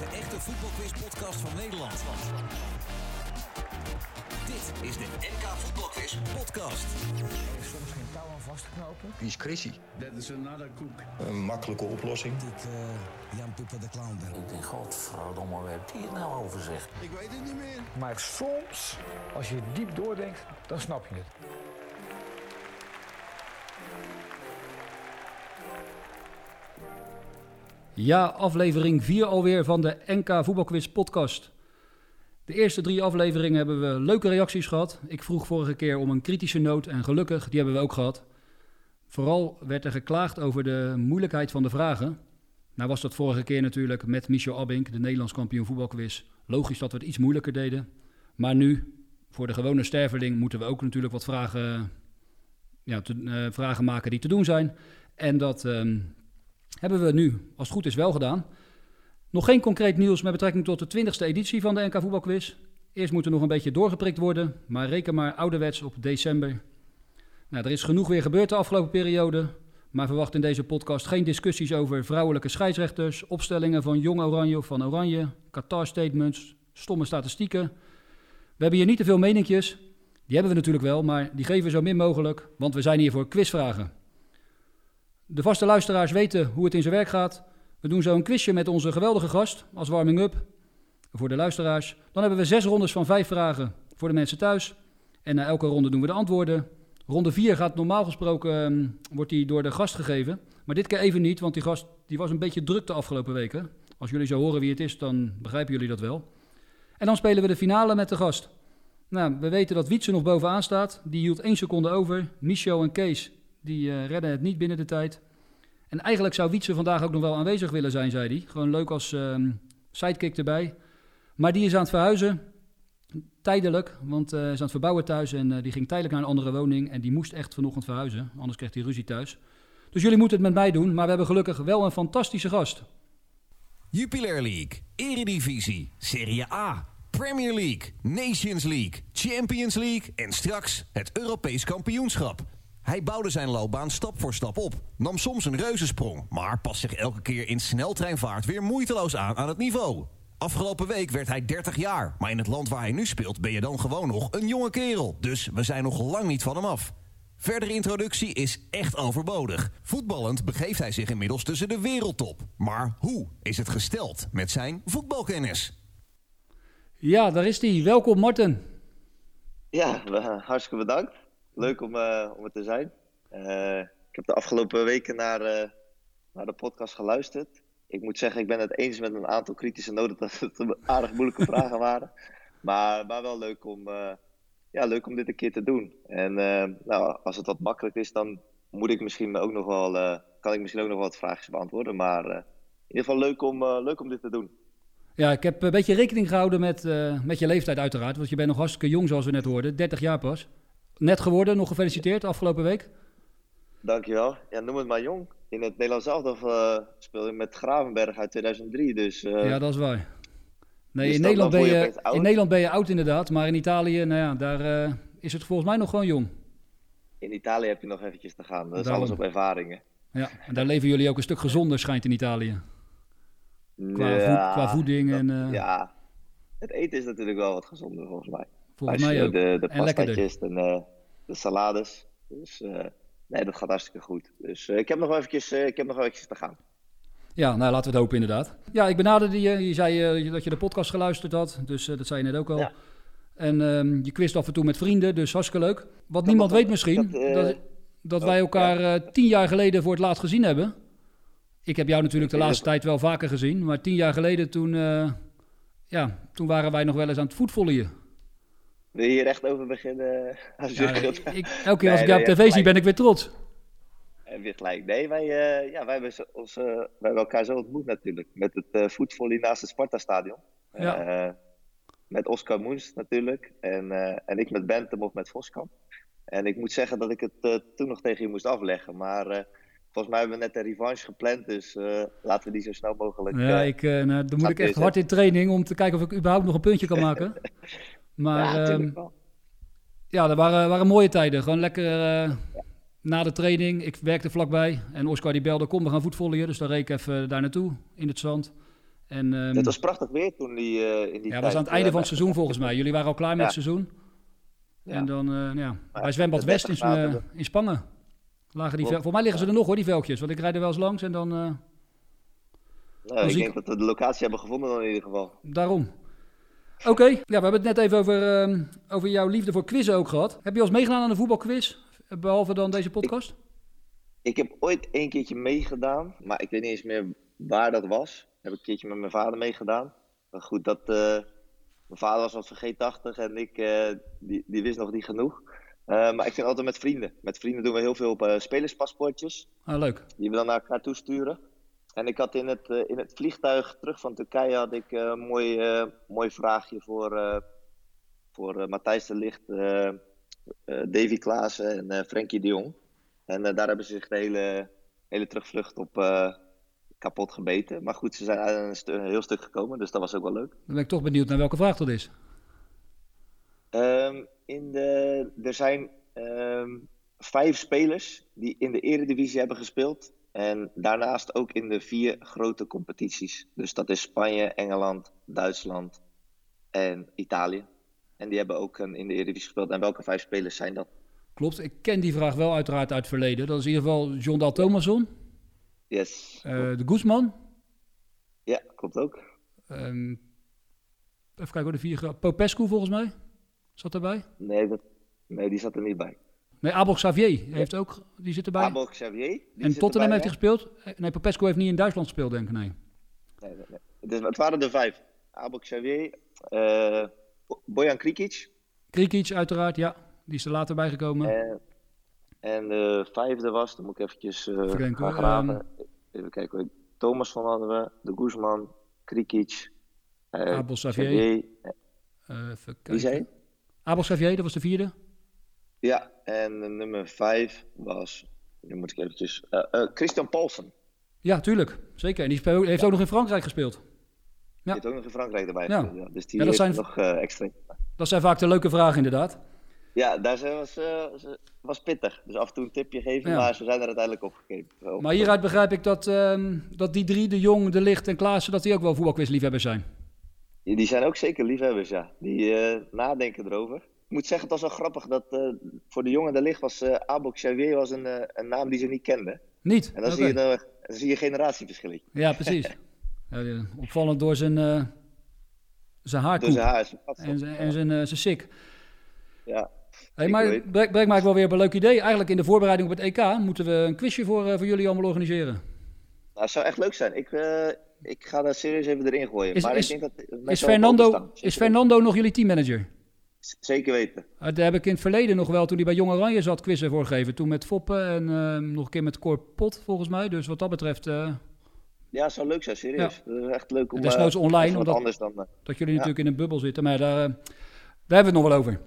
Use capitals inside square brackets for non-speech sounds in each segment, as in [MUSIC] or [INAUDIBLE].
enige echte voetbalquiz-podcast van Nederland. Dit is de NK Voetbalquiz Podcast. soms geen touw aan vast te knopen. Wie is Chrissy? That is another cook. Een makkelijke oplossing. Ik uh, Jan Pupper de Clown ben. Ik denk, godverdomme, waar heeft hij het nou over zeg? Ik weet het niet meer. Maar soms, als je diep doordenkt, dan snap je het. Ja, aflevering 4 alweer van de NK Voetbalquiz podcast. De eerste drie afleveringen hebben we leuke reacties gehad. Ik vroeg vorige keer om een kritische noot en gelukkig, die hebben we ook gehad. Vooral werd er geklaagd over de moeilijkheid van de vragen. Nou was dat vorige keer natuurlijk met Michel Abink, de Nederlands kampioen voetbalquiz. Logisch dat we het iets moeilijker deden. Maar nu, voor de gewone sterveling, moeten we ook natuurlijk wat vragen, ja, te, uh, vragen maken die te doen zijn. En dat um, hebben we nu, als het goed is, wel gedaan. Nog geen concreet nieuws met betrekking tot de 20e editie van de NK Voetbalquiz. Eerst moet er nog een beetje doorgeprikt worden, maar reken maar ouderwets op december. Nou, er is genoeg weer gebeurd de afgelopen periode, maar verwacht in deze podcast geen discussies over vrouwelijke scheidsrechters, opstellingen van Jong Oranje of van Oranje, Qatar-statements, stomme statistieken. We hebben hier niet te veel meninkjes, die hebben we natuurlijk wel, maar die geven we zo min mogelijk, want we zijn hier voor quizvragen. De vaste luisteraars weten hoe het in zijn werk gaat. We doen zo een quizje met onze geweldige gast als warming-up voor de luisteraars. Dan hebben we zes rondes van vijf vragen voor de mensen thuis. En na elke ronde doen we de antwoorden. Ronde 4 gaat normaal gesproken um, wordt die door de gast gegeven. Maar dit keer even niet, want die gast die was een beetje druk de afgelopen weken. Als jullie zo horen wie het is, dan begrijpen jullie dat wel. En dan spelen we de finale met de gast. Nou, we weten dat Wietse nog bovenaan staat. Die hield één seconde over. Michel en Kees, die uh, redden het niet binnen de tijd. En eigenlijk zou Wietse vandaag ook nog wel aanwezig willen zijn, zei hij. Gewoon leuk als um, sidekick erbij. Maar die is aan het verhuizen. Tijdelijk, want hij uh, is aan het verbouwen thuis. En uh, die ging tijdelijk naar een andere woning. En die moest echt vanochtend verhuizen. Anders kreeg hij ruzie thuis. Dus jullie moeten het met mij doen. Maar we hebben gelukkig wel een fantastische gast. Jupiler League, Eredivisie, Serie A, Premier League, Nations League, Champions League en straks het Europees kampioenschap. Hij bouwde zijn loopbaan stap voor stap op, nam soms een reuzensprong, maar past zich elke keer in sneltreinvaart weer moeiteloos aan aan het niveau. Afgelopen week werd hij 30 jaar, maar in het land waar hij nu speelt ben je dan gewoon nog een jonge kerel. Dus we zijn nog lang niet van hem af. Verdere introductie is echt overbodig. Voetballend begeeft hij zich inmiddels tussen de wereldtop. Maar hoe is het gesteld met zijn voetbalkennis? Ja, daar is hij. Welkom Martin. Ja, hartstikke bedankt. Leuk om, uh, om er te zijn. Uh, ik heb de afgelopen weken naar, uh, naar de podcast geluisterd. Ik moet zeggen, ik ben het eens met een aantal kritische noten dat het aardig moeilijke [LAUGHS] vragen waren. Maar, maar wel leuk om, ja, leuk om dit een keer te doen. En nou, als het wat makkelijk is, dan moet ik misschien ook nog wel, kan ik misschien ook nog wat vragen beantwoorden. Maar in ieder geval leuk om, leuk om dit te doen. Ja, ik heb een beetje rekening gehouden met, met je leeftijd uiteraard. Want je bent nog hartstikke jong zoals we net hoorden, 30 jaar pas. Net geworden, nog gefeliciteerd afgelopen week. Dankjewel. Ja, noem het maar jong. In het Nederlands elftal uh, speel je met Gravenberg uit 2003, dus... Uh, ja, dat is waar. Nee, in Nederland, ben je, in Nederland ben je oud inderdaad, maar in Italië, nou ja, daar uh, is het volgens mij nog gewoon jong. In Italië heb je nog eventjes te gaan, dat is Daarom. alles op ervaringen. Ja, en daar leven jullie ook een stuk gezonder, schijnt in Italië. Qua, ja, voed, qua voeding dat, en... Ja, het eten is natuurlijk wel wat gezonder volgens mij. Volgens mij ook. De, de pastaatjes en de, de salades. Dus uh, nee, dat gaat hartstikke goed. Dus uh, ik heb nog wel eventjes, uh, ik heb nog wel eventjes te gaan. Ja, nou laten we het hopen inderdaad. Ja, ik benaderde je. Je zei dat je de podcast geluisterd had. Dus dat zei je net ook al. Ja. En um, je quist af en toe met vrienden, dus hartstikke leuk. Wat dat niemand weet misschien, dat, dat, dat oh, wij elkaar tien jaar geleden voor het laatst gezien hebben. Ik heb jou natuurlijk de laatste tijd wel vaker gezien. Maar tien jaar geleden toen, ja, toen waren wij nog wel eens aan het voetvolleyen. Wil je hier echt over beginnen? [LAUGHS] Als je ja, ik, elke keer als nee, ik jou op tv zie, ben ik weer trots. En weer gelijk. Nee, wij, uh, ja, wij, hebben ons, uh, wij hebben elkaar zo ontmoet natuurlijk. Met het uh, voetvolley naast het Sparta-stadion. Ja. met Oscar Moens natuurlijk. En, en ik met Bentham of met Voskamp. En ik moet zeggen dat ik het toen nog tegen je moest afleggen. Maar volgens mij hebben we net een revanche gepland. Dus laten we die zo snel mogelijk... Ja, ik, nou, dan moet ik echt hard in training om te kijken of ik überhaupt nog een puntje kan maken. [LAUGHS] Maar ja, um, ja dat waren, waren mooie tijden. Gewoon lekker uh, ja. na de training. Ik werkte vlakbij. En Oscar die belde, kom we gaan voetvollen. Dus dan reed ik even daar naartoe in het zand. En, ehm, Het was prachtig weer toen die, eh, in die ja, tijd. was aan het einde eh, van het seizoen volgens mij. Jullie waren al klaar met het seizoen. Ja. En dan, eh, ja, bij Zwembad West in, 30 eh, graden. in Spangen. Lagen die Voor mij liggen ze er nog hoor, die veldjes. Want ik rijd er wel eens langs en dan... eh, Nou, Dan ik denk dat we de locatie hebben gevonden dan in ieder geval. Daarom. Oké, ja, we hebben het net even over, ehm, over jouw liefde voor quizzen ook gehad. Heb je al eens meegedaan aan een voetbalquiz? Behalve dan deze podcast? Ik heb ooit een keertje meegedaan, maar ik weet niet eens meer waar dat was. Heb ik een keertje met mijn vader meegedaan. Maar goed, dat, eh, mijn vader was wat vergeetachtig en ik eh, die, die wist nog niet genoeg. Eh, maar ik vind altijd met vrienden. Met vrienden doen we heel veel op spelerspaspoortjes, Ah, leuk. die we dan naar elkaar toesturen. En ik had in het, eh, in het vliegtuig terug van Turkije had ik eh, een mooi, eh, mooi vraagje voor, voor Matthijs de Ligt, eh, Davy Klaassen en Frenkie de Jong. En daar hebben ze zich de hele, hele terugvlucht op kapot gebeten. Maar goed, ze zijn een, een heel stuk gekomen, dus dat was ook wel leuk. Dan ben ik toch benieuwd naar welke vraag dat is. Ehm, in de, er zijn ehm, vijf spelers die in de Eredivisie hebben gespeeld. En daarnaast ook in de vier grote competities. Dus dat is Spanje, Engeland, Duitsland en Italië. En die hebben ook een, in de Eredivisie gespeeld. En welke vijf spelers zijn dat? Klopt, ik ken die vraag wel uiteraard uit het verleden. Dat is in ieder geval John Dal Thomasson, Yes. eh, de Guzman. Ja, klopt ook. ehm, even kijken hoor, de vier... Popescu volgens mij. Zat erbij? Nee, dat, nee, die zat er niet bij. Nee, Abel Xavier heeft ook... Die zit erbij. Abel Xavier. die en zit Tottenham erbij, heeft hij gespeeld. Eh, Nee, Popescu heeft niet in Duitsland gespeeld, denk ik. Nee. Nee, nee, nee. Het, waren er vijf. Abel Xavier, eh, Bojan Krikic, Krikic uiteraard, ja. Die is er later bijgekomen. En, en de vijfde was, dan moet ik eventjes eh, Even gaan graven. Even kijken. Thomas van hadden we, de Guzman, Krikic, eh, Abel Xavier. Xavier, eh, Eh, Wie zei je? Abel Xavier, dat was de vierde. Ja, en nummer vijf was, nu moet ik eventjes, eh, Christian Paulsen. Ja, tuurlijk. Zeker. En die speel- heeft ook nog in Frankrijk gespeeld. Die Ja. heeft ook nog in Frankrijk erbij Ja. gespeeld, ja. Dus die dat zijn- nog eh, extra. Dat zijn vaak de leuke vragen, inderdaad. Ja, daar zijn- was, was, pittig. Dus af en toe een tipje geven, maar ze zijn er uiteindelijk opgekomen. Maar hieruit begrijp ik dat, ehm, dat die drie, de Jong, de Licht en Klaassen, dat die ook wel voetbalquizliefhebbers zijn. Die zijn ook zeker liefhebbers, ja. Die nadenken erover. Ik moet zeggen, het was wel grappig dat eh, voor de jongen de licht was uh, Abel Xavier was een, eh, een naam die ze niet kenden. Niet? En dan, zie, je, dan, dan zie je generatieverschil. Ja, precies. [LAUGHS] Ja, die- opvallend door zijn, zijn Dus haarkoep haar is en, zijn- en zijn, zijn sik. Ja. Hey, maar weet- het brengt brengt mij wel weer op een leuk idee. Eigenlijk in de voorbereiding op het EK moeten we een quizje voor, voor jullie allemaal organiseren. Nou, het zou echt leuk zijn. Ik, ik ga dat serieus even erin gooien. Is- maar is- ik denk dat Is Fernando, is Fernando nog jullie teammanager? Zeker weten. Uh, daar heb ik in het verleden nog wel, toen hij bij Jong Oranje zat, quizzen voorgegeven. Toen met Foppen en eh, nog een keer met Cor Pot, volgens mij. Dus wat dat betreft, eh, Ja, het zou leuk zijn, serieus. Dat is echt leuk om... Desnoods eh, online, omdat- anders dan... eh, dat jullie Ja. natuurlijk in een bubbel zitten. Maar daar, eh, daar hebben we het nog wel over.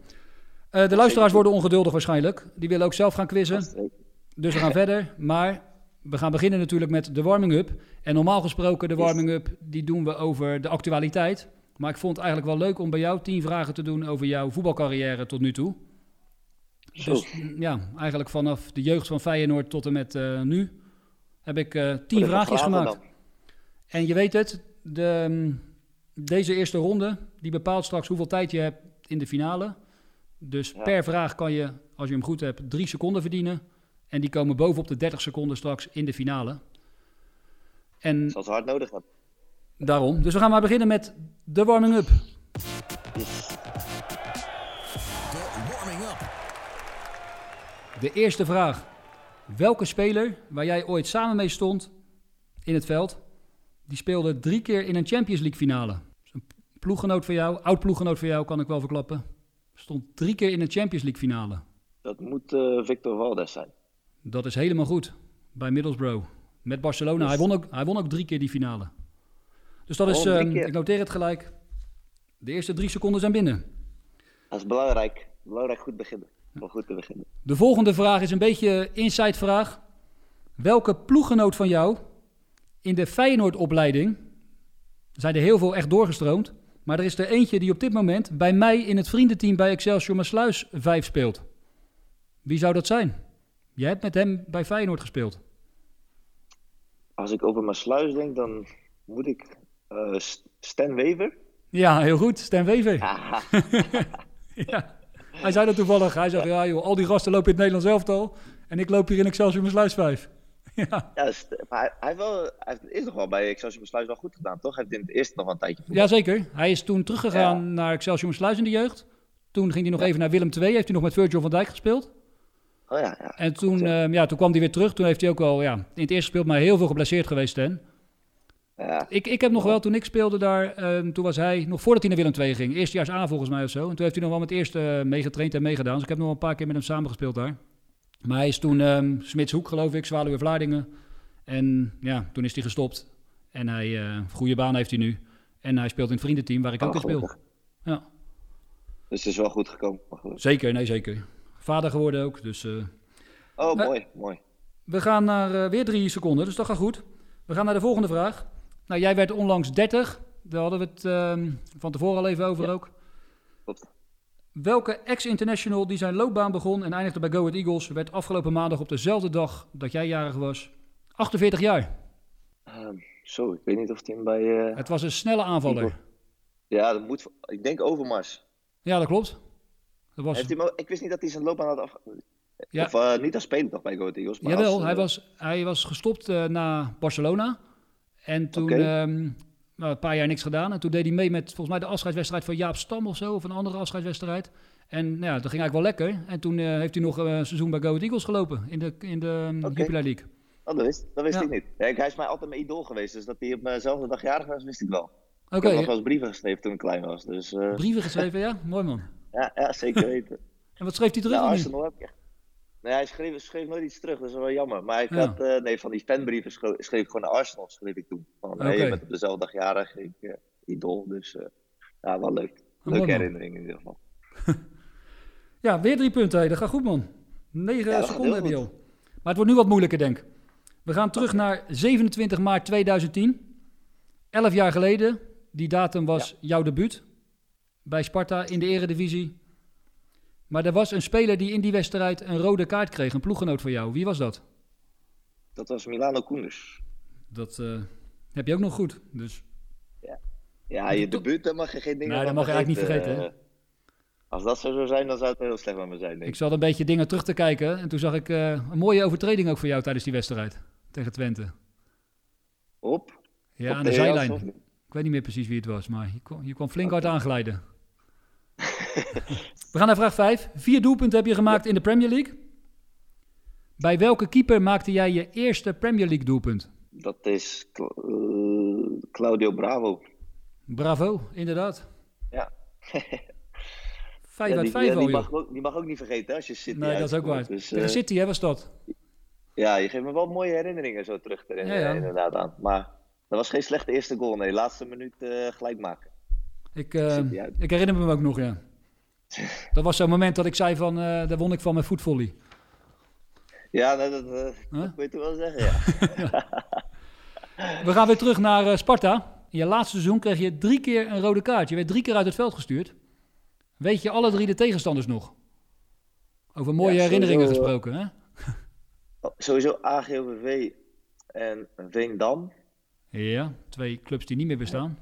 Eh, de luisteraars worden ongeduldig waarschijnlijk. Die willen ook zelf gaan quizzen. Dus we gaan [LAUGHS] verder. Maar we gaan beginnen natuurlijk met de warming-up. En normaal gesproken, de warming-up, die doen we over de actualiteit. Maar ik vond het eigenlijk wel leuk om bij jou tien vragen te doen over jouw voetbalcarrière tot nu toe. Zo. Dus mm, ja, eigenlijk vanaf de jeugd van Feyenoord tot en met eh, nu heb ik eh, tien vraagjes gemaakt. dan? En je weet het, de, mm, deze eerste ronde, die bepaalt straks hoeveel tijd je hebt in de finale. Dus Ja. per vraag kan je, als je hem goed hebt, drie seconden verdienen. En die komen bovenop de 30 seconden straks in de finale. En Zoals we hard nodig hebben. Daarom. Dus we gaan maar beginnen met de warming-up. Yes. De warming-up. De eerste vraag. Welke speler waar jij ooit samen mee stond in het veld, die speelde drie keer in een Champions League finale? Dus een ploeggenoot van jou, oud ploeggenoot van jou, kan ik wel verklappen. Stond drie keer in een Champions League finale. Dat moet eh, Victor Valdes zijn. Dat is helemaal goed. Bij Middlesbrough. Met Barcelona. Hij won ook, hij won ook drie keer die finale. Dus dat Oh, is, drie ehm, ik noteer het gelijk. De eerste drie seconden zijn binnen. Dat is belangrijk. Belangrijk goed beginnen. Om goed te beginnen. De volgende vraag is een beetje inside vraag. Welke ploeggenoot van jou in de Feyenoord-opleiding, er zijn er heel veel echt doorgestroomd, maar er is er eentje die op dit moment bij mij in het vriendenteam bij Excelsior Maasluis 5 speelt. Wie zou dat zijn? Jij hebt met hem bij Feyenoord gespeeld. Als ik over mijn sluis denk, dan moet ik S- Stan Wever? Ja, heel goed. Stan Wever. Ja. [LAUGHS] Hij zei dat toevallig. Hij zegt, ja joh, al die gasten lopen in het Nederlands elftal. En ik loop hier in Excelsior Sluis 5. [LAUGHS] Ja. ja, maar hij, hij, heeft wel, hij eerst nog wel bij Excelsior Sluis wel goed gedaan, toch? Hij heeft in het eerste nog wel een tijdje voetbal. Jazeker. Hij is toen teruggegaan Ja. naar Excelsior Sluis in de jeugd. Toen ging hij nog even naar Willem II. Heeft hij nog met Virgil van Dijk gespeeld. Oh ja, ja. En toen, ehm, ja, toen kwam hij weer terug. Toen heeft hij ook wel ja, in het eerste gespeeld, maar heel veel geblesseerd geweest. Stan. Ja. Ik, ik heb nog wel, toen ik speelde daar, ehm, toen was hij, nog voordat hij naar Willem II ging, eerstejaars A volgens mij of zo. En toen heeft hij nog wel met het eerste eh, meegetraind en meegedaan. Dus ik heb nog wel een paar keer met hem samengespeeld daar. Maar hij is toen ehm Smitshoek, geloof ik, Zwaluwe Vlaardingen. En ja, toen is hij gestopt. En hij, eh goede baan heeft hij nu. En hij speelt in het vriendenteam waar ik ook Oh, in speel. Ja, Dus het is wel goed gekomen. zeker, nee zeker. Vader geworden ook, dus... eh, Oh, Maar- mooi, mooi. We gaan naar weer drie seconden, dus dat gaat goed. We gaan naar de volgende vraag. Nou, jij werd onlangs 30. Daar hadden we het ehm, van tevoren al even over ook. Welke ex-international die zijn loopbaan begon en eindigde bij Go Ahead Eagles... werd afgelopen maandag op dezelfde dag dat jij jarig was 48 jaar. Ehm, zo, ik weet niet of hij hem bij... eh, Het was een snelle aanvaller. Ja, dat moet... Ik denk Overmars. Ja, dat klopt. Dat was, Heeft hij ik wist niet dat hij zijn loopbaan had af... Ja. Of eh, niet als speler toch bij Go Ahead Eagles. Maar Jawel, als, eh, hij was, hij was gestopt na Barcelona. En toen Oké. ehm, nou, een paar jaar niks gedaan. En toen deed hij mee met volgens mij de afscheidswedstrijd van Jaap Stam of zo. Of een andere afscheidswedstrijd. En nou ja, dat ging eigenlijk wel lekker. En toen eh, heeft hij nog eh, een seizoen bij Go Ahead Eagles gelopen. In de, in de um, Oké. Jupiler League. Oh, dat wist, dat wist Ja. ik niet. Hij is mij altijd mijn idool geweest. Dus dat hij op mijnzelfde dag jarig was, wist ik wel. Oké, Ik heb nog wel eens brieven geschreven toen ik klein was. Dus eh, brieven [LAUGHS] geschreven, ja? Mooi man. ja, ja, zeker weten. [LAUGHS] En wat schreef hij terug? Ja, niet? Arsenal heb ik echt. Nee, hij schreef, schreef nooit iets terug, dat is wel jammer. Maar ik Ja. had, eh, nee, van die fanbrieven schreef, schreef ik gewoon naar Arsenal, schreef ik toen. Van, hey, je bent op dezelfde dag jarig, ik eh, idool. Dus eh, ja, wel leuk. mooi, Leuke herinnering in ieder geval. [LAUGHS] Ja, weer drie punten. hé. Dat gaat goed, man. Negen Ja, dat gaat seconden heb je al. Maar het wordt nu wat moeilijker, denk ik. We gaan terug naar 27 maart 2010. Elf jaar geleden. Die datum was jouw debuut bij Sparta in de eredivisie. Maar er was een speler die in die wedstrijd een rode kaart kreeg. Een ploeggenoot van jou. Wie was dat? Dat was Milano Koenders. Dat eh, heb je ook nog goed. Dus Ja, je Dat- debuut, daar mag je geen dingen Nee, dat mag je eigenlijk niet vergeten, Eh, Als dat zo zou zijn, dan zou het heel slecht met me zijn, denk ik ik. zat een beetje dingen terug te kijken. En toen zag ik eh, een mooie overtreding ook voor jou tijdens die wedstrijd. Tegen Twente. Op. Ja, Op aan de zijlijn. Ik weet niet meer precies wie het was, maar je kwam, je kwam flink hard aanglijden. [LAUGHS] We gaan naar vraag 5. Vier doelpunten heb je gemaakt in de Premier League. Bij welke keeper maakte jij je eerste Premier League doelpunt? Dat is eh, Claudio Bravo. Bravo, inderdaad. Ja. [LAUGHS] 5 Ja, uit die, 5 ja, al, die, mag, ook, die mag ook niet vergeten als je City Nee, dat is ook waar. Dus, eh, City, hè, was dat? Ja, je geeft me wel mooie herinneringen zo terug erin, Ja, ja. inderdaad aan. Maar dat was geen slechte eerste goal. Nee, laatste minuut eh, gelijk maken. Ik, eh, ik herinner me hem ook nog, ja. Dat was zo'n moment dat ik zei van, eh daar won ik van mijn voetvolley. Ja, dat, Huh? weet je wel zeggen, ja. [LAUGHS] We gaan weer terug naar eh, Sparta. In je laatste seizoen kreeg je drie keer een rode kaart. Je werd drie keer uit het veld gestuurd. Weet je alle drie de tegenstanders nog? Over mooie Ja, herinneringen sowieso, gesproken, hè? [LAUGHS] Oh, Sowieso AGOVV en Veendam. Ja, twee clubs die niet meer bestaan.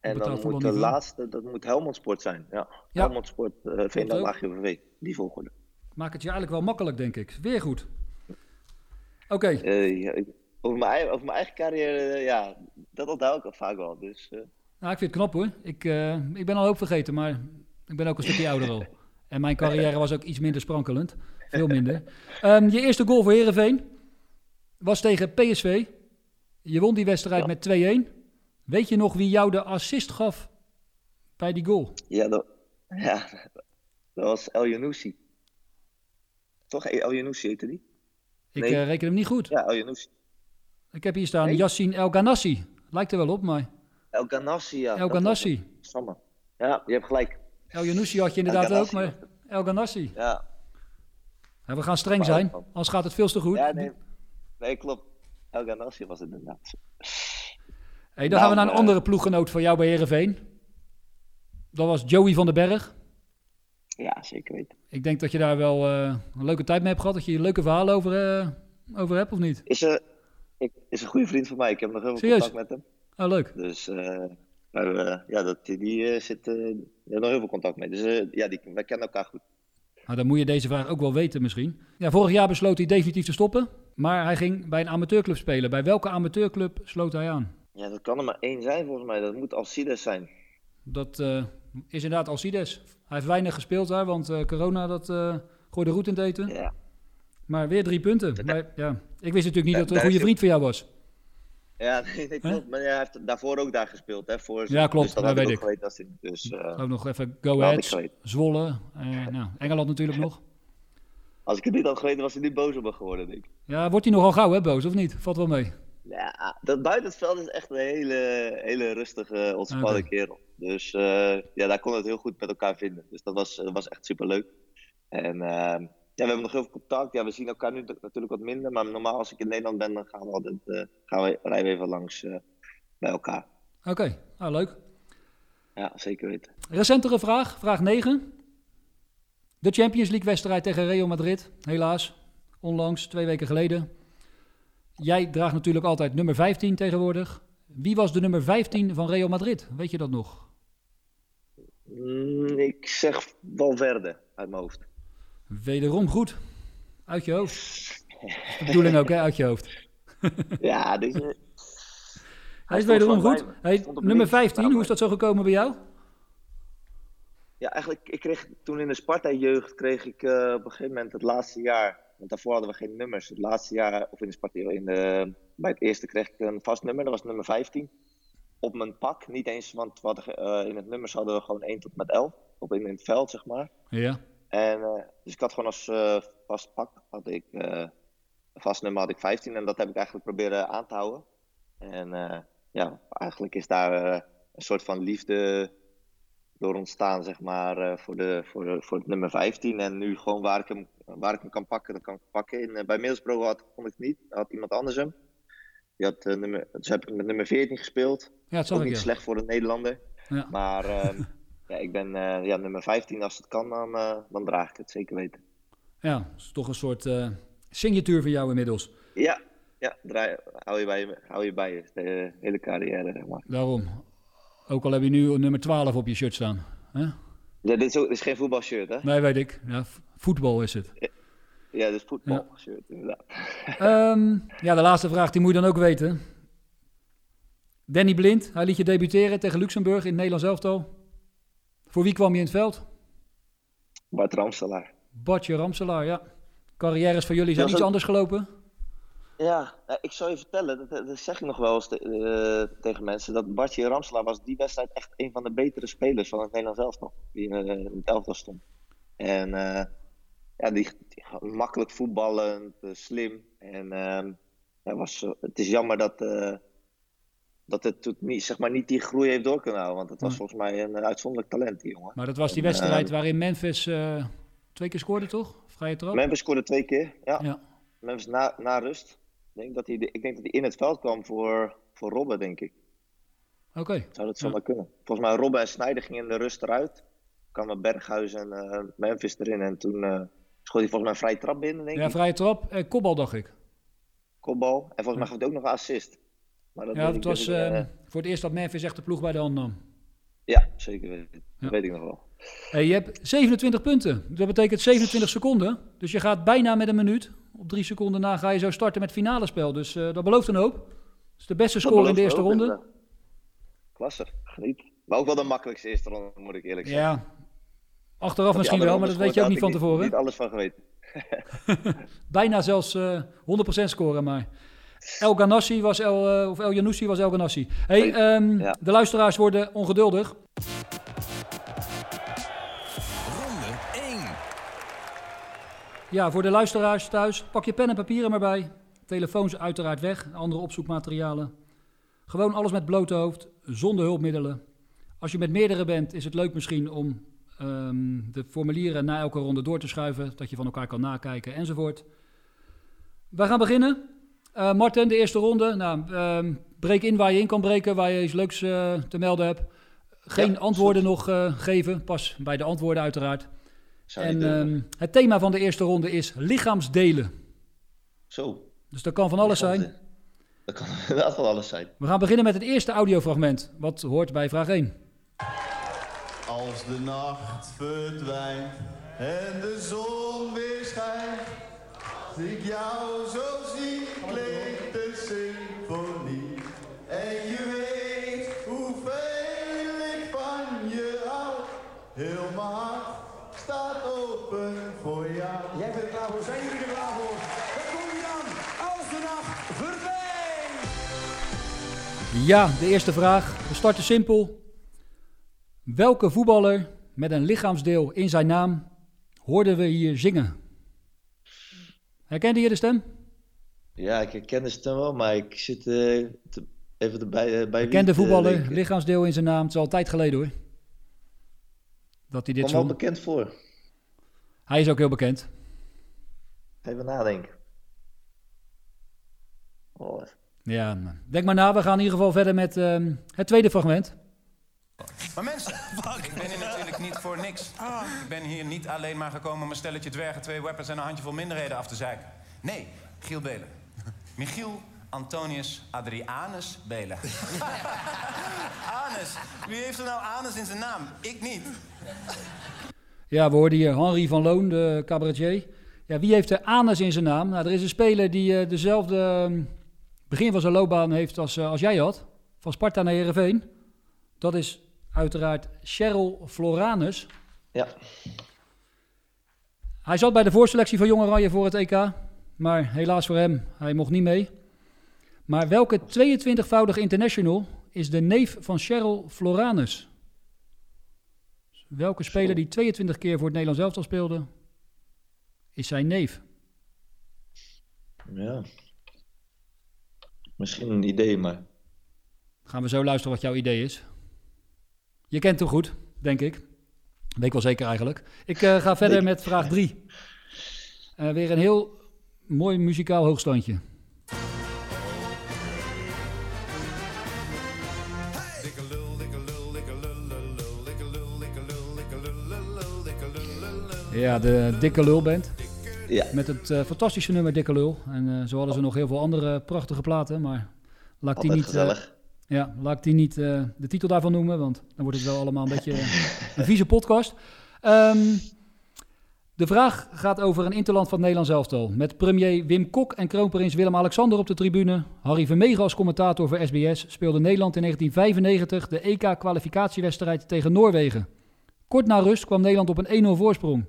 En dan moet de laatste, dat moet Helmond Sport zijn. Ja, Ja. Helmond Sport, eh Veendam, ook. AGOVV. Die volgorde. Maak het je eigenlijk wel makkelijk, denk ik. Weer goed. Oké, Eh, ja, over, mijn, over mijn eigen carrière, eh, ja, dat onthoud ik al vaak wel. Dus eh, nou, ik vind het knap hoor. Ik, ik ben al hoop vergeten, maar ik ben ook een stukje ouder al. [LAUGHS] En mijn carrière was ook iets minder sprankelend. Veel minder. Ehm, je eerste goal voor Herenveen was tegen PSV. Je won die wedstrijd Ja. met 2-1. Weet je nog wie jou de assist gaf bij die goal? ja, dat, ja, dat was El Yanoussi. Toch? El Yanoussi heette die? Ik Nee. eh, reken hem niet goed. Ja, El Yanoussi. Ik heb hier staan Nee? Yassine El Ganassi. Lijkt er wel op, maar El Ganassi, ja. El Ganassi. Samme. Ja, je hebt gelijk. El Yanoussi had je inderdaad ook, maar El Ganassi. Ja, Ja, we gaan streng Maar zijn, anders gaat het veel te goed. ja nee, nee, klopt. El Ganassi was het inderdaad. Hey, dan Nou, gaan we naar een eh, andere ploeggenoot van jou bij Herenveen. Dat was Joey van den Berg. Ja, zeker weten. Ik denk dat je daar wel eh, een leuke tijd mee hebt gehad. Dat je hier leuke verhalen over, eh, over hebt, of niet? Is, een is een goede vriend van mij. Ik heb nog heel veel Serieus? contact met hem. Oh, leuk. Dus maar, ja, dat, die zit, heeft nog heel veel contact mee. Dus ja, die, wij kennen elkaar goed. Nou, dan moet je deze vraag ook wel weten misschien. Ja, vorig jaar besloot hij definitief te stoppen. Maar hij ging bij een amateurclub spelen. Bij welke amateurclub sloot hij aan? Ja, dat kan er maar één zijn volgens mij. Dat moet Alcides zijn. Dat eh, is inderdaad Alcides. Hij heeft weinig gespeeld daar, want eh, corona dat, eh gooide roet in het eten. Ja, Maar weer drie punten. Maar, ja, ik wist natuurlijk niet dat het een goede vriend van jou was. ja [LAUGHS] nee, nee, klopt. Maar hij heeft daarvoor ook daar gespeeld. Hè, voor, Ja, klopt. Dus dat weet ik. als hij, dus, Ook nog even Go Ahead. Zwolle. nou, Engeland natuurlijk nog. als ik het niet had geweten, was hij niet boos op me geworden, denk ik. Ja, wordt hij nogal gauw hè, boos of niet? Valt wel mee. Ja, dat buiten het veld is echt een hele, hele rustige, ontspannen kerel. Dus eh, ja, daar kon het heel goed met elkaar vinden. Dus dat was, dat was echt superleuk. En eh, ja, we hebben nog heel veel contact. Ja, we zien elkaar nu natuurlijk wat minder. Maar normaal als ik in Nederland ben, dan gaan we altijd eh, gaan we, rijden we even langs eh, bij elkaar. Oké, ah, leuk. Ja, zeker weten. Recentere vraag, vraag 9. De Champions League wedstrijd tegen Real Madrid, helaas. Onlangs, twee weken geleden. Jij draagt natuurlijk altijd nummer 15 tegenwoordig. Wie was de nummer 15 van Real Madrid? Weet je dat nog? Mm, ik zeg Valverde uit mijn hoofd. Wederom goed. Uit je hoofd. [LAUGHS] De bedoeling ook, hè? Uit je hoofd. [LAUGHS] Ja, deze, Hij is wederom goed. Hey, nummer links. 15, hoe is dat zo gekomen bij jou? Ja, eigenlijk, ik kreeg toen in de Sparta-jeugd kreeg ik eh, op een gegeven moment het laatste jaar, want daarvoor hadden we geen nummers. Het laatste jaar, of in de in de, bij het eerste kreeg ik een vast nummer, dat was nummer 15. Op mijn pak, niet eens, want hadden, eh, in het nummers hadden we gewoon 1 tot met 11, op in, in het veld zeg maar. Ja. En, eh, dus ik had gewoon als eh, vast pak, had ik, vast nummer had ik 15 en dat heb ik eigenlijk proberen aan te houden. En ja, eigenlijk is daar een soort van liefde door ontstaan, zeg maar, eh, voor, de, voor, de, voor het nummer 15. En nu gewoon waar ik hem, waar ik hem kan pakken, dat kan ik pakken. In, eh, bij Middlesbrough had, kon ik het niet, had iemand anders hem. Die had, eh, nummer, dus heb ik met nummer 14 gespeeld. Ja, dat Ook niet ja. slecht voor een Nederlander. Ja. Maar [LAUGHS] ehm, ja, ik ben ja, nummer 15. Als het kan, dan, dan draag ik het zeker weten. Ja, dat is toch een soort signatuur van jou inmiddels. Ja, ja draai, hou, je bij, je- hou je bij je de hele carrière, zeg maar. Daarom. Ook al heb je nu nummer 12 op je shirt staan. Hè? Ja, dit, is ook, dit is geen voetbalshirt, hè? Nee, weet ik. Ja, voetbal is het. Ja, dit is voetbalshirt, inderdaad. Ehm, ja, de laatste vraag, die moet je dan ook weten. Danny Blind, hij liet je debuteren tegen Luxemburg in het Nederlands elftal. Voor wie kwam je in het veld? Bart Ramselaar. Bartje Ramselaar, ja. Carrières van jullie zijn iets anders gelopen. Ja, nou, ik zal je vertellen, dat, dat zeg ik nog wel eens te- eh, tegen mensen, dat Bartje Ramselaar was die wedstrijd echt een van de betere spelers van het Nederlands elftal. Die in, eh, in het elftal stond. En eh, ja, die, die- makkelijk voetballend, slim. En ehm, hij was, het is jammer dat, dat het niet, zeg maar, niet die groei heeft door kunnen houden. Want het was volgens mij een uitzonderlijk talent, die jongen. Maar dat was die wedstrijd waarin Memphis twee keer scoorde, toch? Vrije trap? Memphis scoorde twee keer, ja. Ja. Memphis na, na rust. Ik denk, dat hij, de- ik denk dat hij in het veld kwam voor, voor Robben, denk ik. Oké. Zou dat Ja. zomaar kunnen? Volgens mij Robben en Snijder gingen in de rust eruit. kwamen Berghuis en eh, Memphis erin. En toen eh schoot hij volgens mij een vrije trap binnen, denk Ja, ik. vrije trap. Eh, kopbal, dacht ik. Kopbal. En volgens mij gaf hij ook nog een assist. Maar dat Ja, ik was dus, eh, voor het eerst dat Memphis echt de ploeg bij de hand nam. ja, zeker weten. Ja. Dat weet ik nog wel. Hey, je hebt 27 punten. Dat betekent 27 seconden. Dus je gaat bijna met een minuut. Op drie seconden na ga je zo starten met finale spel. Dus eh, dat belooft een hoop. Dat is de beste score in de eerste ronde. inderdaad. Klasse, geniet. Maar ook wel de makkelijkste eerste ronde, moet ik eerlijk zeggen. Ja, achteraf misschien wel, maar dat weet je ook niet van ik tevoren. Niet alles van geweten. [LAUGHS] Bijna zelfs eh 100% scoren, maar... El Ganassi was El, eh, of El Janoussi was El Ganassi. Hey, ehm, ja. de luisteraars worden ongeduldig. Ja, voor de luisteraars thuis, pak je pen en papieren maar bij. Telefoons uiteraard weg, andere opzoekmaterialen. Gewoon alles met blote hoofd, zonder hulpmiddelen. Als je met meerdere bent, is het leuk misschien om ehm, de formulieren na elke ronde door te schuiven, dat je van elkaar kan nakijken enzovoort. We gaan beginnen. Eh Marten, de eerste ronde. Nou, ehm, breek in waar je in kan breken, waar je iets leuks eh, te melden hebt. Geen Ja, antwoorden nog eh, geven, pas bij de antwoorden uiteraard. Zou En ehm, het thema van de eerste ronde is lichaamsdelen. Zo. Dus dat kan van alles zijn. Dat Dat kan [LAUGHS] inderdaad wel alles zijn. We gaan beginnen met het eerste audiofragment, wat hoort bij vraag 1. Als de nacht verdwijnt en de zon weer schijnt, zie ik jou zo zien, klinkt de symfonie. En Jij bent er klaar voor. Zijn jullie er klaar voor? Daar kom je dan. Als de nacht verdwijnt. Ja, de eerste vraag. We starten simpel. Welke voetballer met een lichaamsdeel in zijn naam hoorden we hier zingen? Herkende je de stem? Ja, ik herken de stem wel, maar ik zit eh, te- even erbij. eh, bij Bekende wie te voetballer, denken. lichaamsdeel in zijn naam. Het is al een tijd geleden hoor. Dat hij dit Kom wel bekend voor. Hij is ook heel bekend. Even nadenken. Oh, Ja, denk maar na. We gaan in ieder geval verder met ehm, het tweede fragment. Maar mensen, ik ben hier natuurlijk niet voor niks. Ik ben hier niet alleen maar gekomen om een stelletje dwergen, twee weapons en een handjevol minderheden af te zeiken. Nee, Giel Belen. Michiel Antonius Adrianus Belen. Anus. Wie heeft er nou Anus in zijn naam? Ik niet. Ja, we hoorden hier Henri van Loon, de cabaretier. Ja, wie heeft er anus in zijn naam? Nou, er is een speler die eh, dezelfde ehm, begin van zijn loopbaan heeft als, eh, als jij had. Van Sparta naar Heerenveen. Dat is uiteraard Cheryl Floranus. ja. Hij zat bij de voorselectie van Jong Oranje voor het EK. Maar helaas voor hem, hij mocht niet mee. Maar welke 22-voudig international is de neef van Cheryl Floranus? Welke speler die 22 keer voor het Nederlands elftal speelde, is zijn neef? ja. Misschien een idee, maar. Gaan we zo luisteren wat jouw idee is. Je kent hem goed, denk ik. Weet ik wel zeker eigenlijk. Ik eh, ga verder met vraag 3. weer een heel mooi muzikaal hoogstandje. Ja, de Dikke Lulband. Ja. Met het eh, fantastische nummer Dikke Lul. En eh, zo hadden ze nog heel veel andere prachtige platen. Maar laat ik die niet, eh, ja, laat ik die niet eh, de titel daarvan noemen, want dan wordt het wel allemaal een beetje eh, een vieze podcast. Ehm, de vraag gaat over een interland van het Nederlands elftal. Met premier Wim Kok en kroonprins Willem-Alexander op de tribune. Harry Vermegen als commentator voor SBS speelde Nederland in 1995 de EK-kwalificatiewedstrijd tegen Noorwegen. Kort na rust kwam Nederland op een 1-0 voorsprong.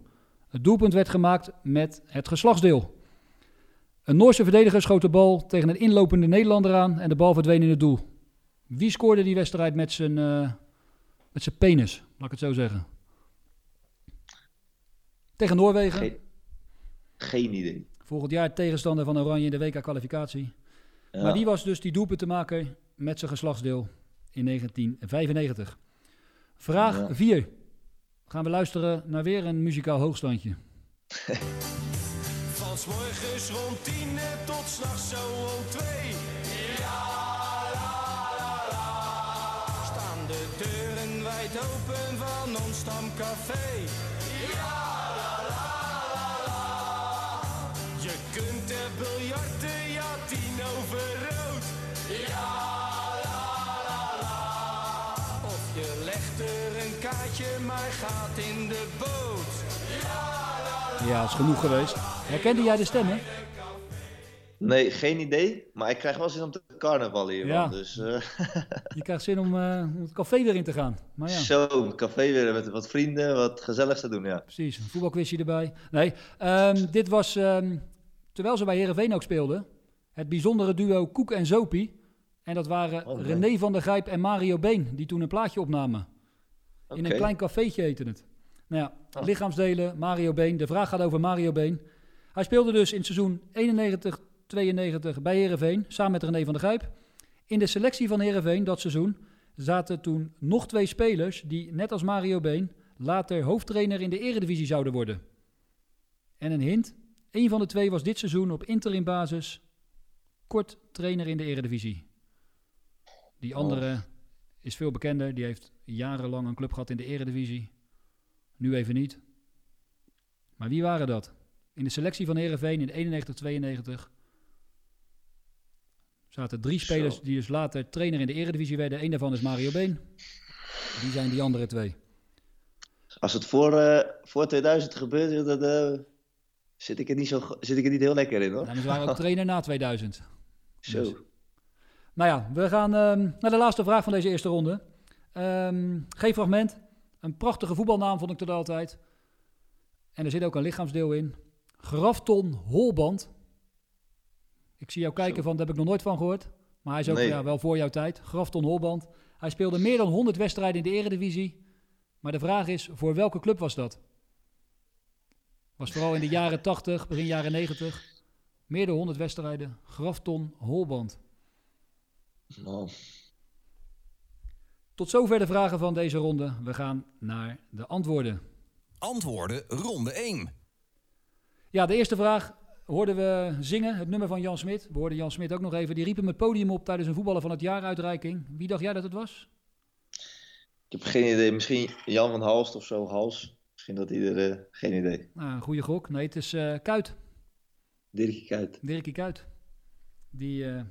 Het doelpunt werd gemaakt met het geslachtsdeel. Een Noorse verdediger schoot de bal tegen een inlopende Nederlander aan en de bal verdween in het doel. Wie scoorde die wedstrijd met zijn, eh, met zijn penis, laat ik het zo zeggen? Tegen Noorwegen. Geen, geen idee. Volgend jaar tegenstander van Oranje in de WK-kwalificatie. Ja. Maar die was dus die doelpuntenmaker met zijn geslachtsdeel in 1995. Vraag Ja. 4. Gaan we luisteren naar weer een muzikaal hoogstandje. [LAUGHS] Van morgens rond tien tot s'nachts zo om twee. Ja, la, la, la. Staan de deuren wijd open van ons stamcafé. Ja, la, la, la, la. Je kunt er biljarten, ja, tien over rood. Ja, je legt er een kaartje, maar gaat in de boot. Ja, is genoeg geweest. Herkende jij de stemmen? Nee, geen idee. Maar ik krijg wel zin om te carnavallen hier. Ja. man. Dus eh, [LAUGHS] Je krijgt zin om, eh, om het café weer in te gaan. Maar ja. zo, een café weer met wat vrienden, wat gezelligs te doen, ja. Precies, een voetbalquizje erbij. Nee, ehm, dit was, ehm, terwijl ze bij Herenveen ook speelden, het bijzondere duo Koek en Zopie. En dat waren Oh, nee. René van der Grijp en Mario Been, die toen een plaatje opnamen. In een klein cafeetje heette het. Nou ja, Oh. lichaamsdelen, Mario Been. De vraag gaat over Mario Been. Hij speelde dus in het seizoen 91-92 bij Herenveen, samen met René van der Grijp. In de selectie van Herenveen dat seizoen zaten toen nog twee spelers die, net als Mario Been, later hoofdtrainer in de eredivisie zouden worden. En een hint, een van de twee was dit seizoen op interim basis kort trainer in de eredivisie. Die andere is veel bekender, die heeft jarenlang een club gehad in de eredivisie. Nu even niet. Maar wie waren dat? In de selectie van Herenveen in 91-92 Er zaten drie spelers die dus later trainer in de eredivisie werden. Eén daarvan is Mario Been. Wie zijn die andere twee? Als het voor, eh, voor 2000 gebeurt, dan eh, zit, ik er niet zo, zit ik er niet heel lekker in hoor. En ze waren ook trainer na 2000. Zo. Dus. Nou ja, we gaan ehm, naar de laatste vraag van deze eerste ronde. Ehm, geen fragment. Een prachtige voetbalnaam vond ik tot altijd. En er zit ook een lichaamsdeel in. Grafton Holband. Ik zie jou kijken van, daar heb ik nog nooit van gehoord. Maar hij is ook Nee. ja, wel voor jouw tijd. Grafton Holband. Hij speelde meer dan 100 wedstrijden in de eredivisie. Maar de vraag is, voor welke club was dat? Was vooral in de jaren 80, begin jaren 90. Meer dan 100 wedstrijden. Grafton Holband. Nou, Tot zover de vragen van deze ronde. We gaan naar de antwoorden. Antwoorden ronde 1. Ja, de eerste vraag hoorden we zingen, het nummer van Jan Smit. We hoorden Jan Smit ook nog even. Die riep hem het podium op tijdens een voetballer van het jaar uitreiking. Wie dacht jij dat het was? ik heb geen idee. Misschien Jan van Halst of zo. Hals. Misschien dat er... eh, geen idee. Nou, een goede gok. Nee, het is eh, Kuit. Dirk Kuyt. Dirkie Kuit. Die, eh,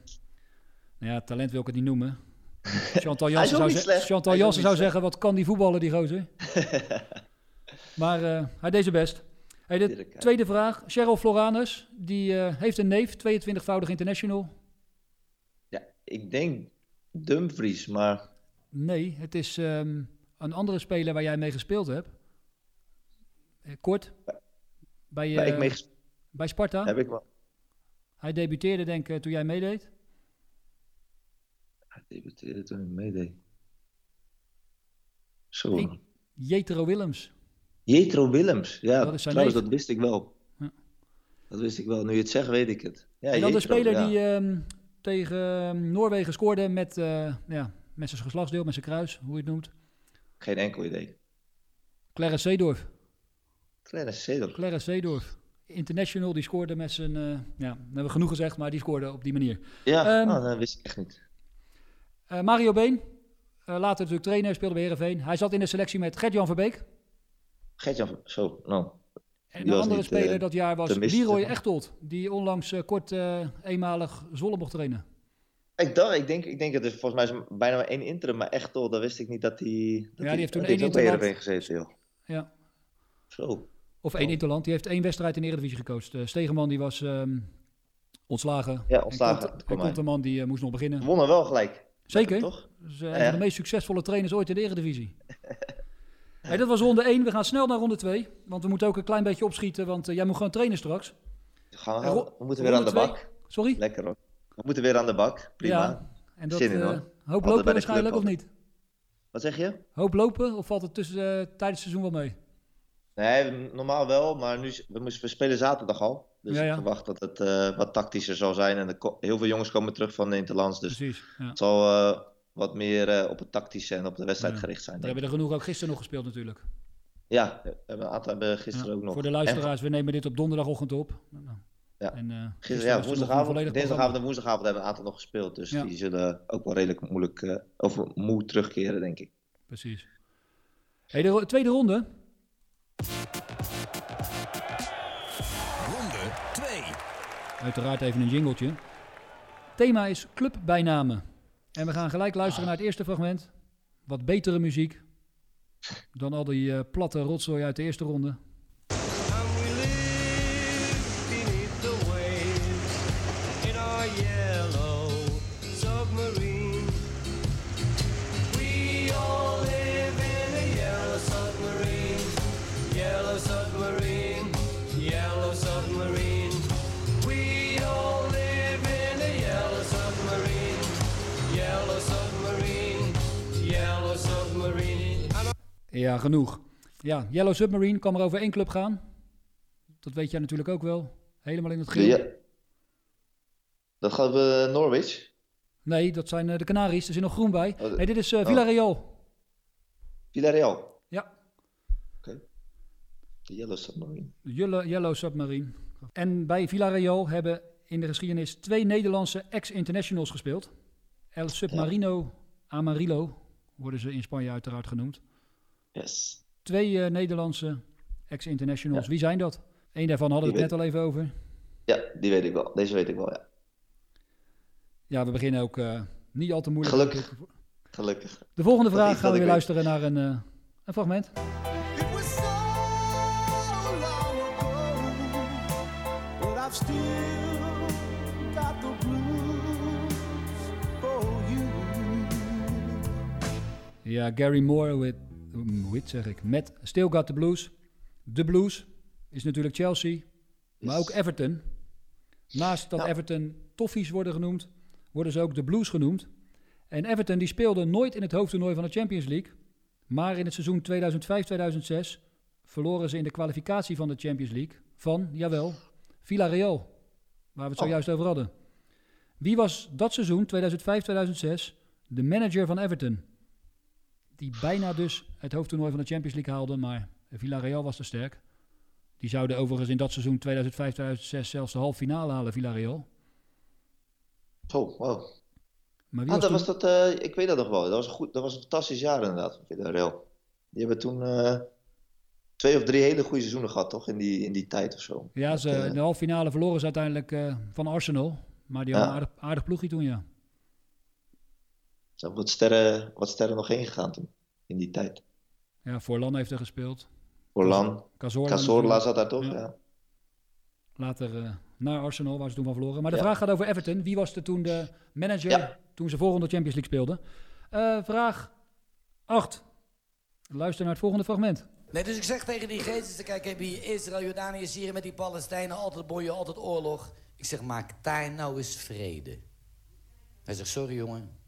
nou ja, talent wil ik het niet noemen. [LAUGHS] Chantal Jansen zou, ze-. Chantal Jansen zou zeggen, wat kan die voetballen, die gozer? [LAUGHS] maar eh, hij deed zijn best. Hey, de tweede vraag. Cheryl Floranus, die eh, heeft een neef, 22-voudig international. Ja, ik denk Dumfries, maar... Nee, het is ehm, een andere speler waar jij mee gespeeld hebt. Eh, kort. Bij, ik mee bij Sparta. heb ik wel... Hij debuteerde denk ik toen jij meedeed. Hij debuteerde toen ik meedeed. Zo. Hey. Jetro Willems. Jetro Willems. Ja, Dat trouwens, dat wist ik wel. Ja. Dat wist ik wel. Nu je het zegt, weet ik het. Ja, en dan de speler ja. die ehm, tegen ehm, Noorwegen scoorde met, eh, ja, met zijn geslachtsdeel, met zijn kruis, hoe je het noemt. Geen enkel idee. Clarence Seedorf. Clarence Seedorf. Clarence Seedorf. International, die scoorde met zijn... eh, ja, dat hebben we genoeg gezegd, maar die scoorde op die manier. Ja, Ehm, oh, dat wist ik echt niet. Eh, Mario Been, eh, later natuurlijk trainer, speelde bij Heerenveen. Hij zat in de selectie met Gert-Jan Verbeek. Gertjan, zo, nou. En de andere niet, eh, speler dat jaar was Leroy. Echtold. Die onlangs kort eenmalig Zwolle mocht trainen. Ik, dacht, ik, denk, ik denk dat er volgens mij is bijna maar één interim, maar echt al, dat wist ik niet dat hij... Dat die heeft toen één. Heerenveen gezeten, joh. Ja. Zo. Of één Oh. Interland. Die heeft één wedstrijd in de Eredivisie gecoacht. Eh, Stegeman die was ehm, ontslagen. Ja, ontslagen, En En mij. Konterman die moest nog beginnen. Wonnen wel gelijk. Zeker. Toch? Dus, eh, een van de meest succesvolle trainers ooit in de Eredivisie. [LAUGHS] hey, dat was ronde 1. We gaan snel naar ronde 2. Want we moeten ook een klein beetje opschieten. Want eh, jij moet gewoon trainen straks. Gaan we, we moeten weer aan de bak. Sorry? Lekker hoor. We moeten weer aan de bak. Prima. Ja. En dat Zin in, eh, hoor. hoop lopen waarschijnlijk of niet? Wat zeg je? Hoop lopen of valt het tussen, eh, tijdens het seizoen wel mee? Nee, normaal wel, maar nu, we, moesten, we spelen zaterdag al. Dus Ja, ja. ik verwacht dat het eh, wat tactischer zal zijn. En heel veel jongens komen terug van de Interlands. Dus Precies. Ja. het zal eh, wat meer eh, op het tactische en op de wedstrijd gericht zijn. We hebben er genoeg ook gisteren nog gespeeld natuurlijk. Ja, we hebben een aantal hebben gisteren ook nog. Voor de En luisteraars, we nemen dit op donderdagochtend op. Nou, Ja. En, gisteren, er woensdagavond, dinsdagavond en woensdagavond hebben een aantal nog gespeeld. Dus die zullen ook wel redelijk moeilijk of moe terugkeren, denk ik. Precies. Hey, de ro- tweede ronde. Ronde 2. Uiteraard even een jingletje. Thema is clubbijnamen. En we gaan gelijk luisteren naar het eerste fragment. Wat betere muziek dan al die eh, platte rotzooi uit de eerste ronde. Ja, genoeg. Ja, Yellow Submarine kan maar over één club gaan. Dat weet jij natuurlijk ook wel. Helemaal in het geel. Ja. Dat gaat we Norwich. Nee, dat zijn eh, de Canaries. Er zit nog groen bij. Oh, Nee, dit is oh. Villarreal. Villarreal. Ja, Oké. De Yellow Submarine. Yellow, Yellow Submarine. En bij Villarreal hebben in de geschiedenis twee Nederlandse ex-internationals gespeeld. El Submarino Amarillo worden ze in Spanje uiteraard genoemd. Yes. Twee eh, Nederlandse ex-internationals. Ja. Wie zijn dat? Eén daarvan hadden we het net al even over. Ja, die weet ik wel. Deze weet ik wel, ja. Ja, we beginnen ook eh, niet al te moeilijk. Gelukkig. Gelukkig. De volgende vraag gaan we ik weer weet. luisteren naar een, eh, een fragment. Ja, Gary Moore with, with zeg ik, met Still Got the Blues. De Blues is natuurlijk Chelsea, maar ook Everton. Naast dat. Everton Toffees worden genoemd, worden ze ook de Blues genoemd. En Everton die speelde nooit in het hoofdtoernooi van de Champions League. Maar in het seizoen 2005-2006 verloren ze in de kwalificatie van de Champions League van, jawel, Villarreal. Waar we het Oh. zojuist over hadden. Wie was dat seizoen, 2005-2006, de manager van Everton? Die bijna dus het hoofdtoernooi van de Champions League haalde, maar Villarreal was te sterk. Die zouden overigens in dat seizoen 2005-2006 zelfs de halve finale halen, Villarreal. Zo, wow. Maar wie Ah, was dat toen- was dat, eh, ik weet dat nog wel. Dat was een, goed, dat was een fantastisch jaar inderdaad van Villarreal. Die hebben toen eh, twee of drie hele goede seizoenen gehad, toch? In die, in die tijd of zo. Ja, ze, Dat, eh, in de halve finale verloren ze uiteindelijk van Arsenal. Maar die hadden een aardig, aardig ploegje toen, ja. Zijn wat sterren, wat sterren nog heen gegaan toen, in die tijd. Ja, Forlan heeft er gespeeld. Orlan, Cazorla, zat daar toch? Ja. Ja. Later eh, naar Arsenal, waar ze toen van verloren. Maar de Ja. vraag gaat over Everton. Wie was er toen de manager Ja. toen ze volgende Champions League speelden? Eh, vraag 8. Luister naar het volgende fragment. Nee, dus ik zeg tegen die geesten, kijk, heb je Israël, Jordanië, Syrië met die Palestijnen, altijd boeien, altijd oorlog. Ik zeg, maak daar nou eens vrede. Hij zegt, sorry jongen.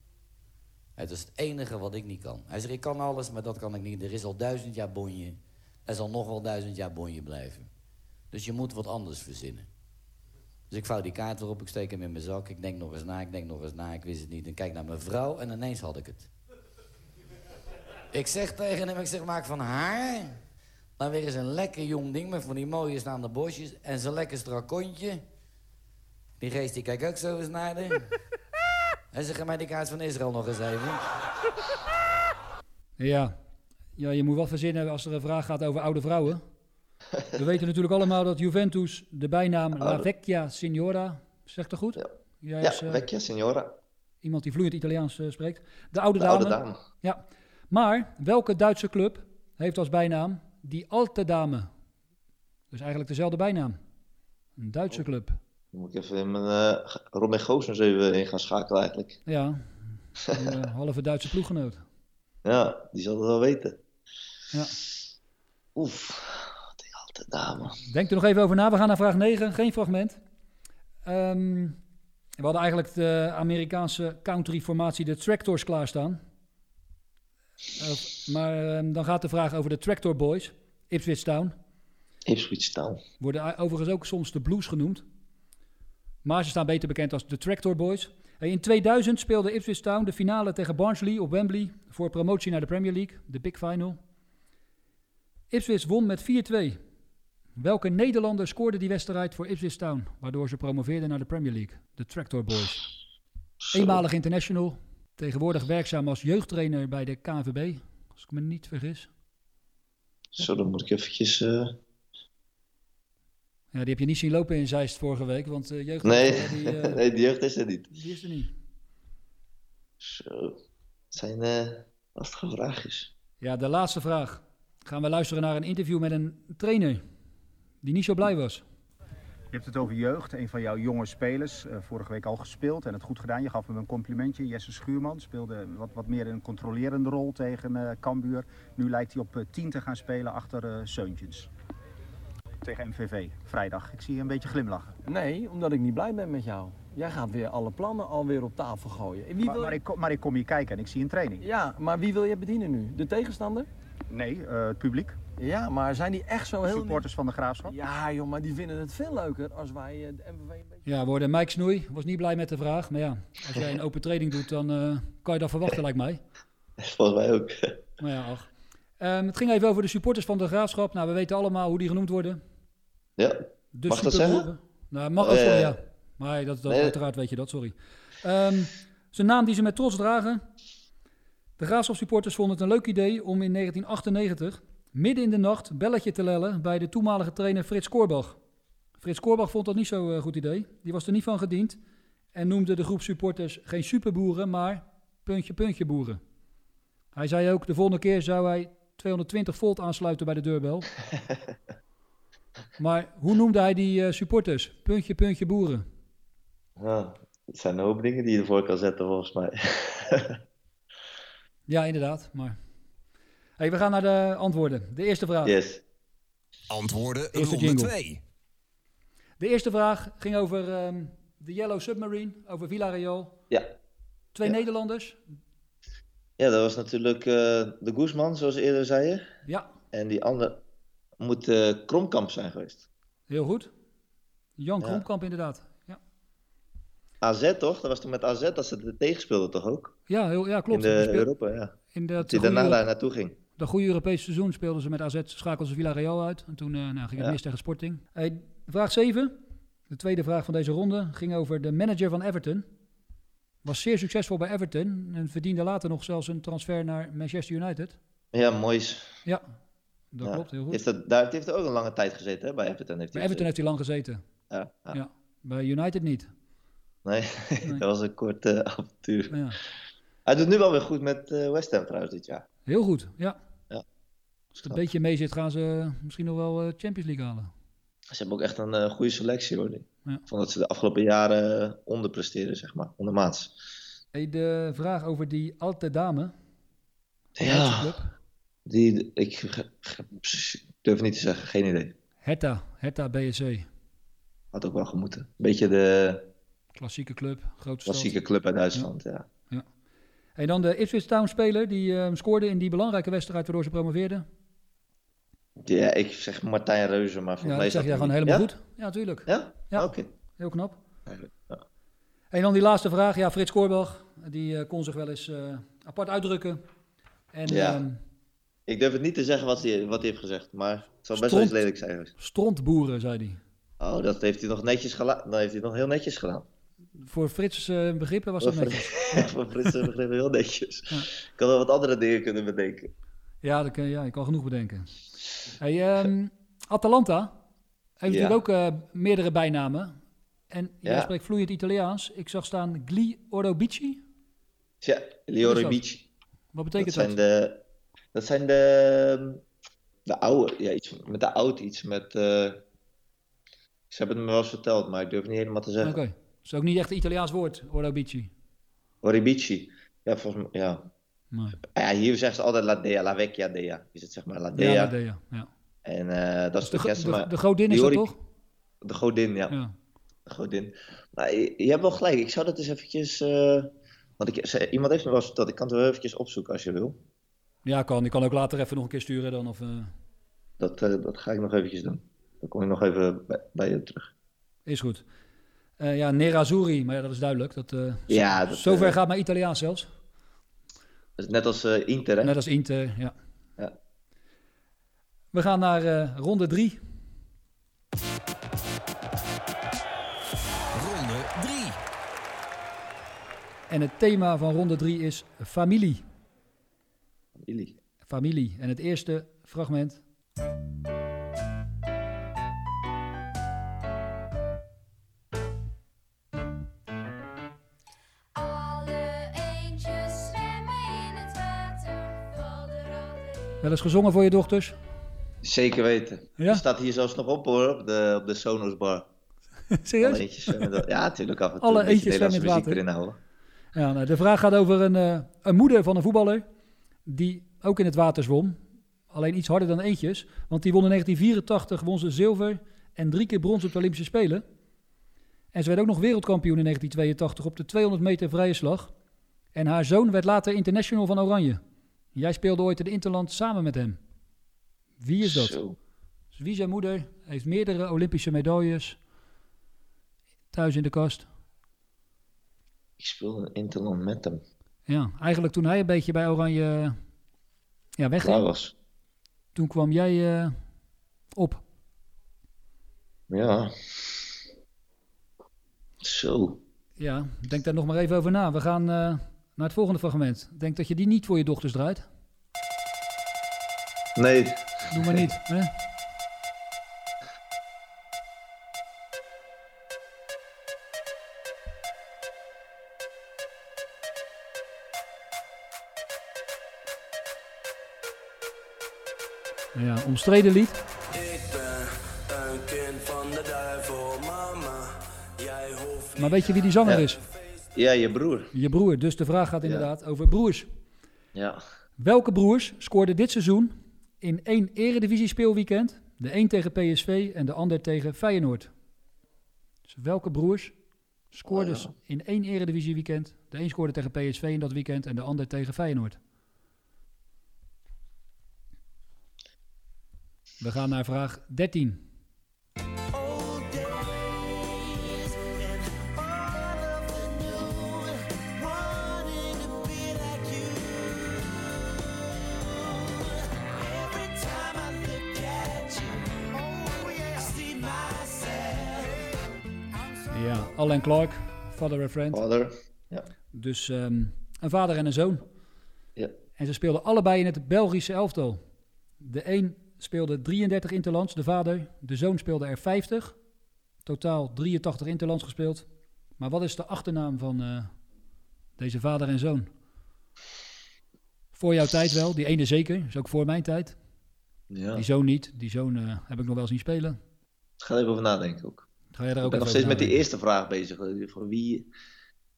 Het is het enige wat ik niet kan. Hij zegt, ik kan alles, maar dat kan ik niet. Er is al duizend jaar bonje. Er zal nog wel duizend jaar bonje blijven. Dus je moet wat anders verzinnen. Dus ik vouw die kaart weer op, ik steek hem in mijn zak. Ik denk nog eens na, ik denk nog eens na, ik wist het niet. En kijk naar mijn vrouw en ineens had ik het. Ik zeg tegen hem, ik zeg, maak van haar dan weer eens een lekker jong ding met van die mooie staande bosjes en zo'n lekker strak kontje. Die geest die kijkt ook zo eens naar de. En zeg mij die kaart van Israël nog eens even. [LAUGHS] Ja. ja, je moet wel verzinnen als er een vraag gaat over oude vrouwen. We weten natuurlijk allemaal dat Juventus de bijnaam La. Vecchia Signora, zegt dat goed? Ja. Jij Ja, is, eh, Vecchia, Signora. iemand die vloeiend Italiaans eh, spreekt. De oude De dame. oude dame. Ja. Maar welke Duitse club heeft als bijnaam die Alte Dame? Dus eigenlijk dezelfde bijnaam. Een Duitse Oh. club. Dan moet ik even in mijn uh, Robin Goossens even in gaan schakelen eigenlijk. Ja, [LAUGHS] een eh, halve Duitse ploeggenoot. Ja, die zal het wel weten. Ja. Oef, die alte dame. Denk er nog even over na. We gaan naar vraag 9. Geen fragment. Ehm, we hadden eigenlijk de Amerikaanse country-formatie de Tractors klaarstaan. Uh, maar ehm, dan gaat de vraag over de Tractor Boys. Ipswich Town. Ipswich Town. Worden overigens ook soms de Blues genoemd. Maar ze staan beter bekend als de Tractor Boys. In 2000 speelde Ipswich Town de finale tegen Barnsley op Wembley voor promotie naar de Premier League, de Big Final. Ipswich won met 4-2. Welke Nederlander scoorde die wedstrijd voor Ipswich Town, waardoor ze promoveerden naar de Premier League? De Tractor Boys. Eenmalig international, tegenwoordig werkzaam als jeugdtrainer bij de KNVB, als ik me niet vergis. Zo, dan moet ik eventjes... Uh... Ja, die heb je niet zien lopen in Zeist vorige week, want uh, jeugd... Nee, die, uh, [LAUGHS] nee, die jeugd is er niet. Die is er niet. Zo, het zijn uh, lastige vraagjes. Ja, de laatste vraag. Gaan we luisteren naar een interview met een trainer die niet zo blij was. Je hebt het over jeugd, een van jouw jonge spelers. Uh, vorige week al gespeeld en het goed gedaan. Je gaf hem een complimentje. Jesse Schuurman speelde wat, wat meer een controlerende rol tegen uh, Cambuur. Nu lijkt hij op uh, 10 te gaan spelen achter uh, Seuntjens. Tegen MVV, vrijdag. Ik zie je een beetje glimlachen. Nee, omdat ik niet blij ben met jou. Jij gaat weer alle plannen alweer op tafel gooien. Wie maar, wil... maar, ik, maar ik kom hier kijken en ik zie een training. Ja, maar wie wil je bedienen nu? De tegenstander? Nee, uh, het publiek. Ja, maar zijn die echt zo heel... Supporters van de Graafschap? Ja joh, maar die vinden het veel leuker als wij uh, de MVV een beetje... Ja, worden Mike Snoei was niet blij met de vraag. Maar ja, als jij een open training doet, dan uh, kan je dat verwachten, lijkt mij. [LAUGHS] Volgens mij ook. Maar ja, ach. Um, het ging even over de supporters van de Graafschap. Nou, we weten allemaal hoe die genoemd worden. Ja, de mag dat zeggen? Nou, mag ook wel, ja. Maar dat, dat, nee. uiteraard weet je dat, sorry. Um, zijn naam die ze met trots dragen. De Graafschap supporters vonden het een leuk idee om in 1998 midden in de nacht belletje te lellen bij de toenmalige trainer Frits Korbach. Frits Korbach vond dat niet zo'n uh, goed idee. Die was er niet van gediend. En noemde de groep supporters geen superboeren, maar puntje puntje boeren. Hij zei ook, de volgende keer zou hij 220 volt aansluiten bij de deurbel. [LAUGHS] maar hoe noemde hij die eh, supporters? Puntje puntje boeren. Ja, het zijn een hoop dingen die je ervoor kan zetten volgens mij. [LAUGHS] Ja, inderdaad. Maar... Hey, we gaan naar de antwoorden. De eerste vraag. Yes. Antwoorden Eerste ronde jingle. 2. De eerste vraag ging over ehm, de Yellow Submarine, over Villarreal. Ja. Twee Nederlanders. Ja, dat was natuurlijk eh, de Guzman, zoals eerder zei je. Ja, En die andere moet eh, Kromkamp zijn geweest. heel goed. Jan Ja. Kromkamp inderdaad. Ja, AZ toch? Dat was toen met AZ dat ze er tegenspeelden toch ook? ja, heel, ja klopt. In de Die speel- Europa, ja. In Dat goede, daarna daar naartoe ging. dat goede Europese seizoen speelden ze met AZ, schakelden ze Villarreal uit. En toen eh, nou, ging het Ja. mis tegen Sporting. Hey, vraag 7, de tweede vraag van deze ronde, ging over de manager van Everton. Was zeer succesvol bij Everton en verdiende later nog zelfs een transfer naar Manchester United. Ja, Moois. Ja, dat Ja. klopt, heel goed. Heeft dat, daar heeft hij ook een lange tijd gezeten, hè? Bij Everton heeft hij Bij Everton heeft hij lang gezeten. Ja, ja. Ja, bij United niet. Nee, [LAUGHS] dat was een kort eh, [LAUGHS] avontuur. Ja. Hij doet nu wel weer goed met eh, West Ham trouwens dit jaar. Heel goed, ja. Ja. Als het een beetje mee zit, gaan ze misschien nog wel eh, Champions League halen. Ze hebben ook echt een eh, goede selectie hoor. Ja. vond dat ze de afgelopen jaren eh, onderpresteren, zeg maar, ondermaats. Hey, de vraag over die Alte Dame. van Ja. Die, ik durf niet te zeggen, geen idee. Hertha, Hertha BSC. Had ook wel gemoeten. Beetje de Klassieke club, grote stad. klassieke club uit Duitsland, ja. En dan de Ipswich Town speler, die eh, scoorde in die belangrijke wedstrijd waardoor ze promoveerden. Ja, ik zeg Martijn Reuzen, maar Ja, volgens mij dat zeg jij hem gewoon helemaal Ja? goed. Ja, natuurlijk. Ja? Ja. Oké. Heel knap. Ja. En dan die laatste vraag. Ja, Frits Korbach, die eh, kon zich wel eens eh, apart uitdrukken. En Ja. ehm, Ik durf het niet te zeggen wat hij, wat hij heeft gezegd, maar het zal best wel iets lelijk zijn. strontboeren, zei hij. Oh, dat heeft hij nog netjes gedaan. Dat heeft hij nog heel netjes gedaan. Voor Frits eh, begrippen was dat netjes. [LAUGHS] Voor Frits begreep heel netjes. Ja. Ik had wel wat andere dingen kunnen bedenken. Ja, dat kun, ja, ik kan genoeg bedenken. Hey, ehm, Atalanta heeft Ja. natuurlijk ook eh, meerdere bijnamen. En jij Ja. spreekt vloeiend Italiaans. Ik zag staan Gli Orobici. Is dat? Ribici. Wat betekent dat? dat? Zijn de, dat zijn de, de oude, ja, iets met de oud iets. Met, eh, ze hebben het me wel eens verteld, maar ik durf het niet helemaal te Oké. zeggen. Dat is ook niet echt een Italiaans woord, Orobici. Oribici. Ja, volgens mij, ja. Nee. ja. Hier zeggen ze altijd La Dea, La Vecchia Dea. Is het zeg maar La Dea. Ja, Dea. Ja. En eh, dat is de, kerst, de, maar de godin is dat toch? De godin, ja. Ja. De godin. Maar je, je hebt wel gelijk. Ik zou dat eens eventjes... eh, want ik, iemand heeft me wel eens verteld. Ik kan het wel eventjes opzoeken als je wil. Ja, kan. Ik kan ook later even nog een keer sturen dan. Of, eh, Dat, eh, dat ga ik nog eventjes doen. Dan kom ik nog even bij, bij je terug. is goed. Eh, ja, Nerazzurri, maar ja, dat is duidelijk. Dat, eh, Ja, dat, zover gaat mijn Italiaans zelfs. dat is net als eh, Inter, hè? Net als Inter, ja. Ja. We gaan naar eh, ronde drie. Ronde 3. En het thema van ronde drie is familie. Familie. Familie. En het eerste fragment. Alle eendjes zwemmen in het water. Wel eens gezongen voor je dochters? Zeker weten. Ja? Staat hier zelfs nog op, hoor. Op de, op de Sonos bar. [LAUGHS] Serieus? Alle eentjes zwemmen dat- Ja, natuurlijk af en toe. Alle eentjes zwemmen in het water. muziek erin houden. Ja, nou, de vraag gaat over een, eh, een moeder van een voetballer die ook in het water zwom. Alleen iets harder dan eentjes, want die won in 1984 won ze zilver en drie keer brons op de Olympische Spelen. En ze werd ook nog wereldkampioen in 1982 op de 200 meter vrije slag. En haar zoon werd later international van Oranje. Jij speelde ooit in de Interland samen met hem. Wie is dat? Zo. Dus wie zijn moeder heeft meerdere Olympische medailles thuis in de kast. Ik speelde een Interland met hem. Ja, eigenlijk toen hij een beetje bij Oranje ja, Klaar wegging, was. toen kwam jij eh, op. Ja. Zo. Ja, denk daar nog maar even over na. We gaan eh, naar het volgende fragment. Denk dat je die niet voor je dochters draait. Nee. Doe maar niet. Hè? Ja, omstreden lied. Ik ben een kind van de duivel, mama. Jij hoeft Maar weet je wie die zanger Ja. is? Ja, je broer. Je broer. Dus de vraag gaat inderdaad over broers. Ja. Welke broers scoorden dit seizoen in één eredivisie speelweekend? De een tegen PSV en de ander tegen Feyenoord. Dus welke broers scoorden Oh, ja. in één eredivisie weekend? De een scoorde tegen PSV in dat weekend en de ander tegen Feyenoord. We gaan naar vraag 13. Ja, Alain Clark, Father and Friend. Father, ja. Dus ehm, een vader en een zoon. Ja. En ze speelden allebei in het Belgische elftal. De een speelde 33 interlands, de vader. De zoon speelde er 50. Totaal 83 interlands gespeeld. Maar wat is de achternaam van eh, deze vader en zoon? Voor jouw tijd wel, die ene zeker. Is ook voor mijn tijd. Ja. Die zoon niet. Die zoon eh, heb ik nog wel zien spelen. Ga even over nadenken ook. Ga jij daar ik ook ben nog steeds met die eerste vraag bezig. Voor wie,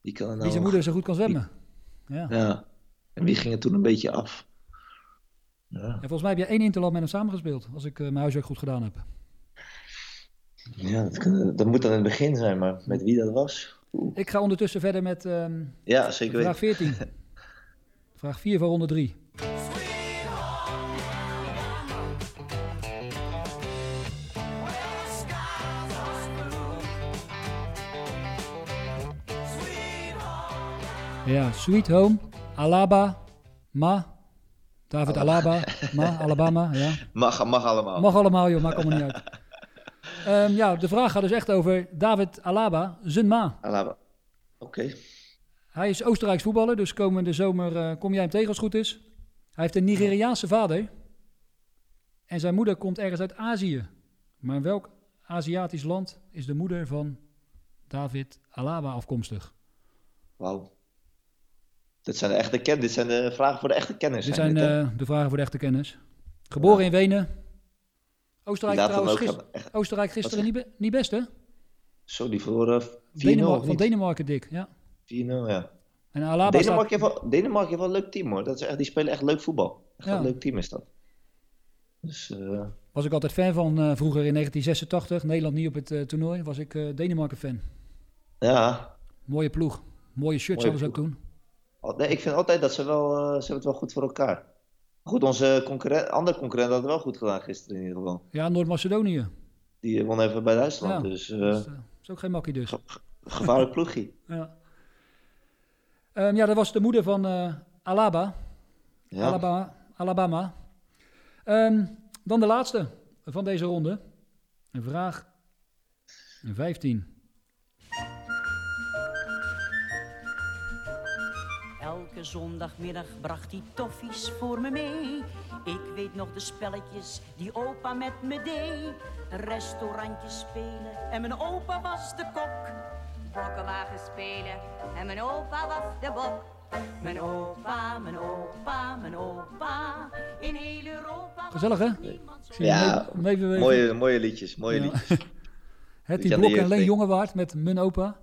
wie kan er nou Wie zijn moeder zo goed kan zwemmen. Ja. Ja. En wie ging er toen een beetje af? Ja. En volgens mij heb je één interland met hem samengespeeld. Als ik eh, mijn huiswerk goed gedaan heb. Ja, dat, kan- dat moet dan in het begin zijn, maar met wie dat was? Ik ga ondertussen verder met ehm, Ja, zeker vraag weten. 14. [LAUGHS] vraag 4 van ronde 3. Ja, Sweet Home, Alaba, Ma, David Alaba, Ma, Alabama, ja. [LAUGHS] Mag, mag allemaal. Mag allemaal, joh, maakt allemaal niet uit. [LAUGHS] Ehm, ja, de vraag gaat dus echt over David Alaba, zijn ma. Alaba. Oké. Hij is Oostenrijks voetballer, dus komende zomer eh, kom jij hem tegen als het goed is. Hij heeft een Nigeriaanse vader. En zijn moeder komt ergens uit Azië. Maar in welk Aziatisch land is de moeder van David Alaba afkomstig? Wauw. Dit zijn de echte ken Dit zijn de vragen voor de echte kenners. Dit zijn dit, eh, de vragen voor de echte kennis. Geboren in Wenen. Oostenrijk trouwens, echt- Oostenrijk gisteren niet, niet best, hè? Zo, die verloren 4-0 Denemarken, van? Denemarken, dik, ja. 4-0, ja. En Alaba staat... Denemarken, heeft wel, Denemarken heeft wel een leuk team hoor. Dat is echt, die spelen echt leuk voetbal. Echt Ja. een leuk team is dat. Dus, eh, Was ik altijd fan van vroeger in 1986. Nederland niet op het toernooi. Was ik Denemarken fan. ja. Mooie ploeg. Mooie shirts Mooie hadden ze ook toen. Nee, ik vind altijd dat ze wel, eh, ze hebben het wel goed voor elkaar. Goed, onze concurrent, andere concurrent had het wel goed gedaan gisteren in ieder geval. Ja, Noord-Macedonië. Die won even bij Duitsland, Ja, dus eh, Dat is ook geen makkie dus. gevaarlijk ploegje. [LAUGHS] Ja. Ehm, ja, dat was de moeder van eh, Alaba. Ja. Alabama. Alabama. Ehm, dan de laatste van deze ronde. Een vraag 15. Elke zondagmiddag bracht hij toffies voor me mee. Ik weet nog de spelletjes die opa met me deed. Een restaurantje spelen en mijn opa was de kok. Bokkenwagen spelen en mijn opa was de bok. Mijn opa, mijn opa, mijn opa. In heel Europa. Gezellig, hè? Ik zie Ja, mooie, mooie liedjes, mooie Ja. liedjes. [LAUGHS] Het die Blok en Leen jeugd Jongewaard met mijn opa.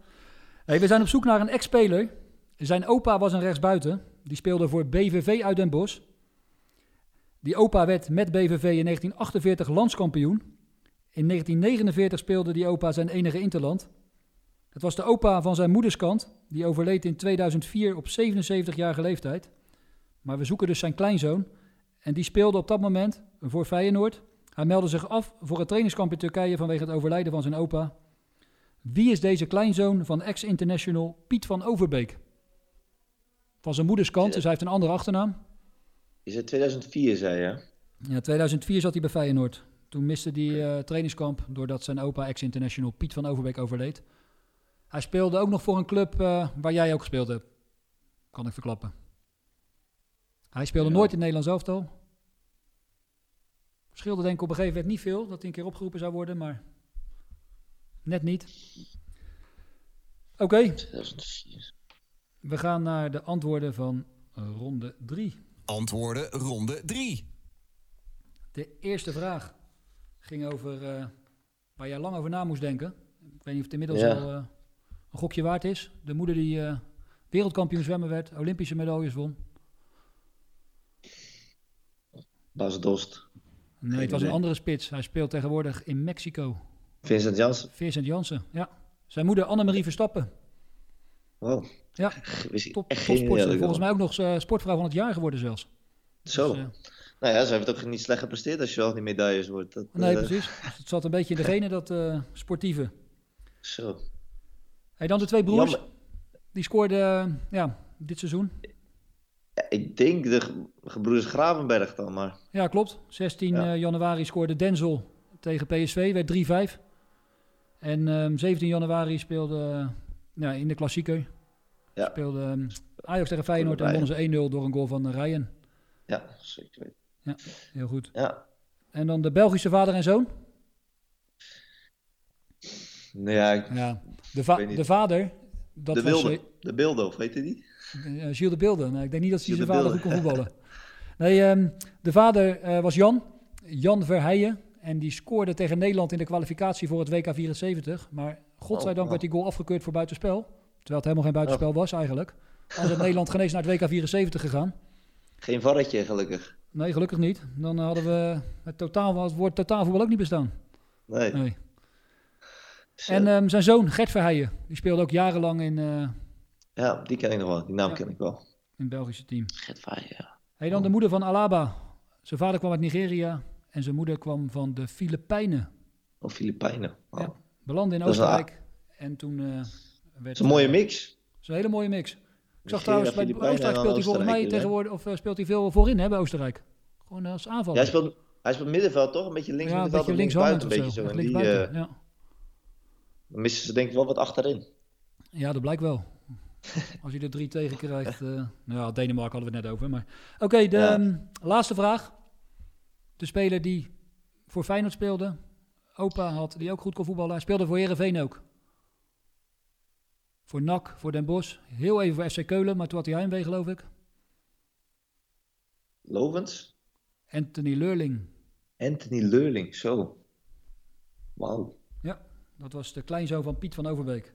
Hey, we zijn op zoek naar een ex-speler. Zijn opa was een rechtsbuiten. Die speelde voor BVV uit Den Bosch. Die opa werd met BVV in 1948 landskampioen. In 1949 speelde die opa zijn enige interland. Het was de opa van zijn moederskant. Die overleed in 2004 op 77-jarige leeftijd. Maar we zoeken dus zijn kleinzoon. En die speelde op dat moment voor Feyenoord. Hij meldde zich af voor het trainingskamp in Turkije vanwege het overlijden van zijn opa. Wie is deze kleinzoon van ex-international Piet van Overbeek? Van zijn moederskant, dus hij heeft een andere achternaam. Is het 2004, zei je? Ja, 2004 zat hij bij Feyenoord. Toen miste hij eh, trainingskamp doordat zijn opa ex-international Piet van Overbeek overleed. Hij speelde ook nog voor een club eh, waar jij ook gespeeld hebt. Kan ik verklappen. Hij speelde nooit in het Nederlands elftal. Scheelde denk ik op een gegeven moment niet veel dat hij een keer opgeroepen zou worden, maar net niet. Oké. We gaan naar de antwoorden van eh, ronde 3. Antwoorden ronde 3. De eerste vraag ging over eh, waar jij lang over na moest denken. Ik weet niet of het inmiddels Ja. al eh, een gokje waard is. De moeder die eh, wereldkampioen zwemmen werd, Olympische medailles won. Bas Dost. Nee, het was een andere spits. Hij speelt tegenwoordig in Mexico. Vincent Janssen. Vincent Janssen, ja. Zijn moeder Annemarie Verstappen. Wow. Ja, top, Volgens mij ook nog eh, sportvrouw van het jaar geworden zelfs. Zo. Dus, eh, nou ja, ze heeft ook niet slecht gepresteerd als je al die medailles wordt. Dat, Nee, eh, precies. Dus het zat een beetje in de [LAUGHS] genen, dat sportieve. Zo. Hey, dan de twee broers. Jammer. Die scoorden ja, dit seizoen. Ja, ik denk de ge- gebroeders Gravenberg dan, maar... Ja, klopt. 16 eh, januari scoorde Denzel tegen PSV, werd 3-5. En ehm, 17 januari speelde ja, in de klassieker. Ja. Speelde ehm, Ajax tegen Feyenoord en wonnen ze 1-0 door een goal van eh, Ryan. Ja, zeker weten. Ja, heel goed. Ja. En dan de Belgische vader en zoon. Nee, ja, ik, Ja, de, va- de vader, dat de was Wilde. eh, De Bildo, of weet je die? eh, Gilles de Beelden. Nou, ik denk niet dat hij zijn de vader goed Beelden. kon voetballen. Nee, ehm, de vader was Jan, Jan Verheijen. En die scoorde tegen Nederland in de kwalificatie voor het WK 74. Maar godzijdank Oh, werd die goal afgekeurd voor buitenspel. Terwijl het helemaal geen buitenspel was eigenlijk. Als het Nederland genees naar het WK 74 gegaan. Geen varretje, gelukkig. Nee, gelukkig niet. Dan hadden we het, totaal, het woord totaalvoetbal ook niet bestaan. Nee. Nee. En ehm, zijn zoon Gert Verheijen, die speelde ook jarenlang in, eh, Ja, die ken ik nog wel. Die naam Ja. ken ik wel. in het Belgische team. Gert Vaaien, ja. Hey, dan de moeder van Alaba. Zijn vader kwam uit Nigeria en zijn moeder kwam van de Filipijnen. Of Filipijnen. Wow. Ja, belandde in een- Oostenrijk. En toen eh, werd... Is een mooie mix. Dat is een hele mooie mix. Ik zag trouwens, bij Oostenrijk en speelt hij volgens mij tegenwoordig, of eh, speelt hij veel voorin hè, bij Oostenrijk. Gewoon als Ja, aanvaller. hij speelt, hij speelt middenveld toch? Een beetje links Ja, een middenveld beetje links buiten. Een beetje zo. En die, linksbuiten, eh, ja. dan missen ze denk ik wel wat achterin. Ja, dat blijkt wel. [LAUGHS] Als je er drie tegen krijgt. eh, nou ja, Denemarken hadden we het net over. Maar oké, de Ja. ehm, laatste vraag. De speler die voor Feyenoord speelde, opa had, die ook goed kon voetballen. Hij speelde voor Herenveen ook. Voor NAC, voor Den Bosch. Heel even voor FC Keulen, maar toen had hij heimwee geloof ik. Lovens? Anthony Leurling. Anthony Leurling, zo. Wauw. Ja, dat was de kleinzoon van Piet van Overbeek.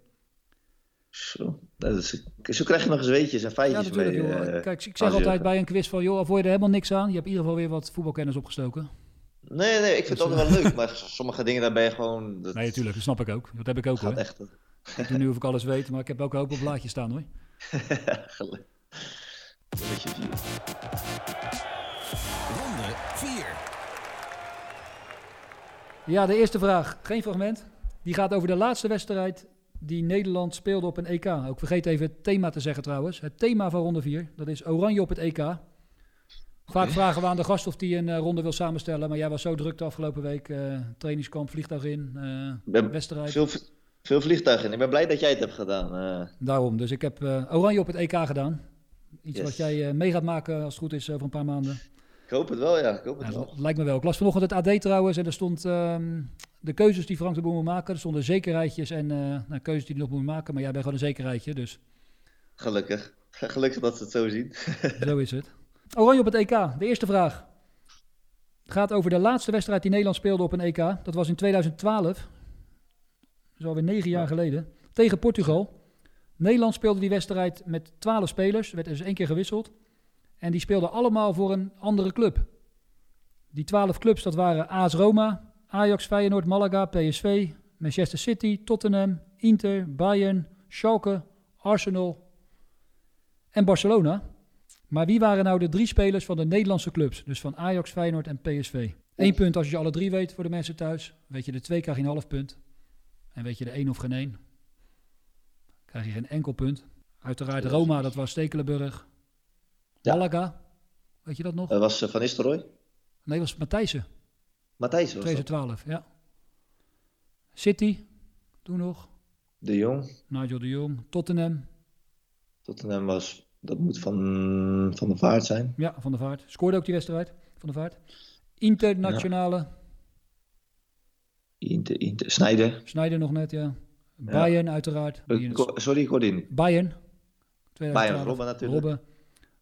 Zo. Dat is, zo krijg je nog eens weetjes en Ja, feitjes natuurlijk. mee. joh. eh, Kijk, ik zeg altijd bij een quiz van, joh, avoor je er helemaal niks aan. Je hebt in ieder geval weer wat voetbalkennis opgestoken. Nee, nee, ik vind Dus, het altijd wel leuk, maar sommige dingen daar ben je gewoon... Dat Nee, natuurlijk, dat snap ik ook. Dat heb ik ook gaat hoor. echt... Ik doe nu of ik alles weet, maar ik heb ook een hoop op blaadje staan hoor. [LAUGHS] Geluk. Een beetje vier. Ronde 4. Ja, de eerste vraag. Geen fragment. Die gaat over de laatste wedstrijd die Nederland speelde op een EK. Ook vergeet even het thema te zeggen trouwens. Het thema van ronde 4, dat is oranje op het EK. Vaak vragen we aan de gast of die een eh, ronde wil samenstellen. Maar jij was zo druk de afgelopen week. eh, trainingskamp, vliegtuig in, eh, ben wedstrijd. veel, veel vliegtuigen. Ik ben blij dat jij het hebt gedaan. eh. Daarom. Dus ik heb eh, oranje op het EK gedaan. Iets Yes. wat jij eh, mee gaat maken als het goed is over een paar maanden. ik hoop het wel, ja. Ik hoop het Ja, wel. lijkt me wel. Ik las vanochtend het AD trouwens en er stond ehm, de keuzes die Frank de Boer moet maken. Er stonden zekerheidjes en nou, keuzes die hij nog moet maken. Maar jij bent gewoon een zekerheidje, dus Gelukkig. [LAUGHS] Gelukkig dat ze het zo zien. [LAUGHS] zo is het. Oranje op het EK. De eerste vraag gaat over de laatste wedstrijd die Nederland speelde op een EK. Dat was in 2012. Dat is alweer negen jaar geleden. Tegen Portugal. Nederland speelde die wedstrijd met 12 spelers. Er werd dus één keer gewisseld. En die speelden allemaal voor een andere club. Die 12 clubs, dat waren AS Roma, Ajax, Feyenoord, Malaga, PSV, Manchester City, Tottenham, Inter, Bayern, Schalke, Arsenal en Barcelona. Maar wie waren nou de drie spelers van de Nederlandse clubs? Dus van Ajax, Feyenoord en PSV. Eén punt als je alle drie weet voor de mensen thuis. Weet je de twee, krijg je een half punt. En weet je de één of geen één, krijg je geen enkel punt. Uiteraard Roma, dat was Stekelenburg. Malaga, weet je dat nog? Dat was eh, Van Nistelrooy. Nee, dat was Matthijssen. Matthijs was dat. 2012, ja. City, toen nog. De Jong. Nigel de Jong. Tottenham, Tottenham was... Dat moet van, van de Vaart zijn. ja, Van der Vaart. Scoorde ook die wedstrijd, Van der Vaart. Internationale, Inter, Inter. Snijder. Snijder nog net, ja. Bayern uiteraard. Eh, Ko- Sorry, ik hoorde je niet. Bayern. 2012. Bayern, Robben natuurlijk. Robben.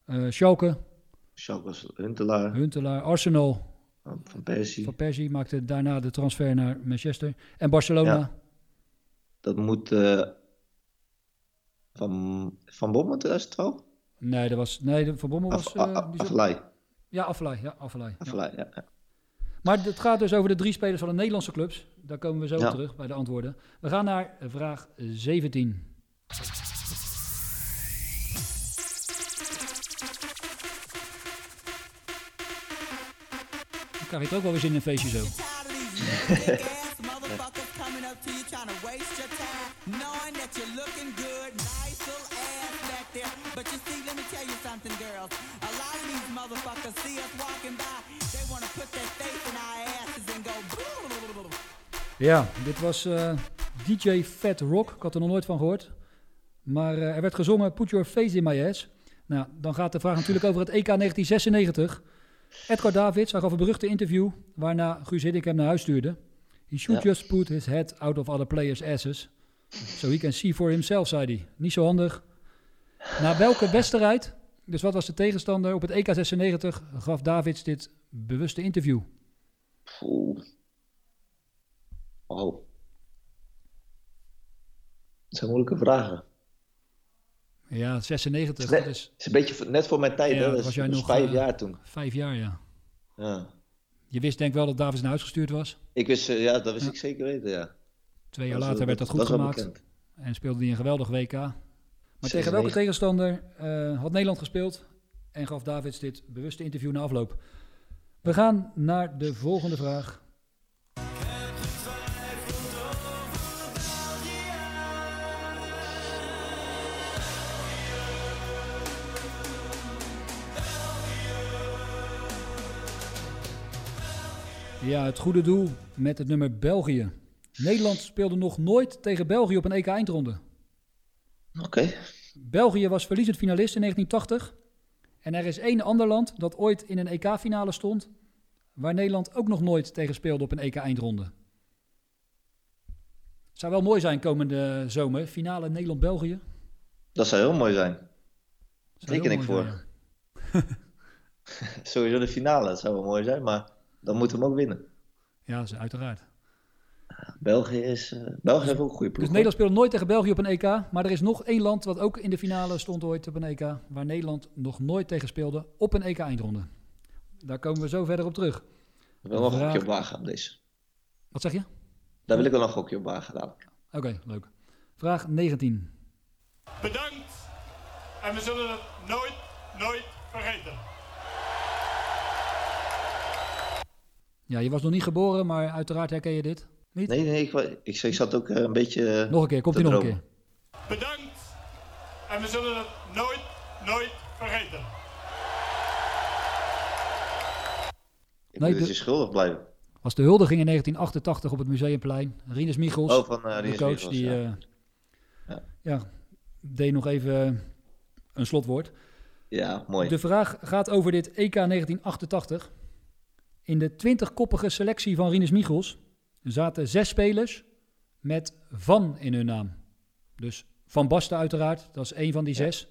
Eh, Schalke, Schalke was Huntelaar. Huntelaar, Arsenal. Van Persie. Van Persie maakte daarna de transfer naar Manchester. En Barcelona. Ja. Dat moet eh, van, van Bommel 2012? Nee, dat was, nee, Van Bommel was... Af- eh, Af-. Ja, Affelay. Ja, ja. ja. Maar het gaat dus over de drie spelers van de Nederlandse clubs. Daar komen we zo Ja. terug bij de antwoorden. We gaan naar vraag 17. Dan krijg je het ook wel weer zin in een feestje zo. [LAUGHS] Ja, dit was eh, DJ Fat Rock. Ik had er nog nooit van gehoord. Maar eh, er werd gezongen Put Your Face in My Ass. Nou, dan gaat de vraag natuurlijk over het EK 1996. Edgar Davids, hij gaf een beruchte interview waarna Guus Hiddink hem naar huis stuurde. He should Ja. just put his head out of other players' asses. So he can see for himself, zei hij. Niet zo handig. Na welke wedstrijd, dus wat was de tegenstander op het EK 96, gaf Davids dit bewuste interview? Oeh. Oh. Dat zijn moeilijke vragen. Ja, 96, Het is, net, dat is... is een beetje voor- net voor mijn tijd, Ja, hè? dat Dat was is, jij nog, vijf eh, jaar toen. Vijf jaar, ja. Ja. Je wist denk ik wel dat Davids naar huis gestuurd was. Ik wist, eh, ja, dat wist Ja. ik zeker weten, ja. Twee jaar Dat later werd dat goed dat gemaakt. En speelde hij een geweldig WK. Maar tegen 96. welke tegenstander eh, had Nederland gespeeld? En gaf Davids dit bewuste interview na afloop. We gaan naar de volgende vraag. Ja, het goede doel met het nummer België. Nederland speelde nog nooit tegen België op een EK eindronde. Oké. België was verliezend finalist in 1980. En er is één ander land dat ooit in een EK-finale stond, waar Nederland ook nog nooit tegen speelde op een EK-eindronde. Het zou wel mooi zijn komende zomer, finale Nederland-België. Dat zou heel mooi zijn. Teken ik voor. [LAUGHS] Sowieso de finale, dat zou wel mooi zijn, maar dan moeten we hem ook winnen. Ja, dat is uiteraard. België is... eh, België heeft ook een goede ploeg. Dus Nederland speelde nooit tegen België op een EK, maar er is nog één land wat ook in de finale stond ooit op een EK, waar Nederland nog nooit tegen speelde op een EK-eindronde. Daar komen we zo verder op terug. Ik wil wel een gokje op wagen op deze. Wat zeg je? Daar wil ik wel een gokje op wagen dadelijk. Oké, leuk. Vraag 19. Bedankt. En we zullen het nooit, nooit vergeten. Ja, je was nog niet geboren, maar uiteraard herken je dit. Niet? Nee, nee, ik, ik, ik zat ook eh, een beetje... eh, Nog een keer, komt hij nog een keer. Bedankt. En we zullen het nooit, nooit vergeten. Ik Nee, moet je schuldig blijven. Was de huldiging in 1988 op het Museumplein. Rinus Michels, Oh, van, eh, de Rinus coach, Michels, die ja. eh, Ja. ja, deed nog even een slotwoord. Ja, mooi. De vraag gaat over dit EK 1988. In de 20-koppige selectie van Rinus Michels zaten zes spelers met Van in hun naam. Dus Van Basten uiteraard, dat is één van die zes.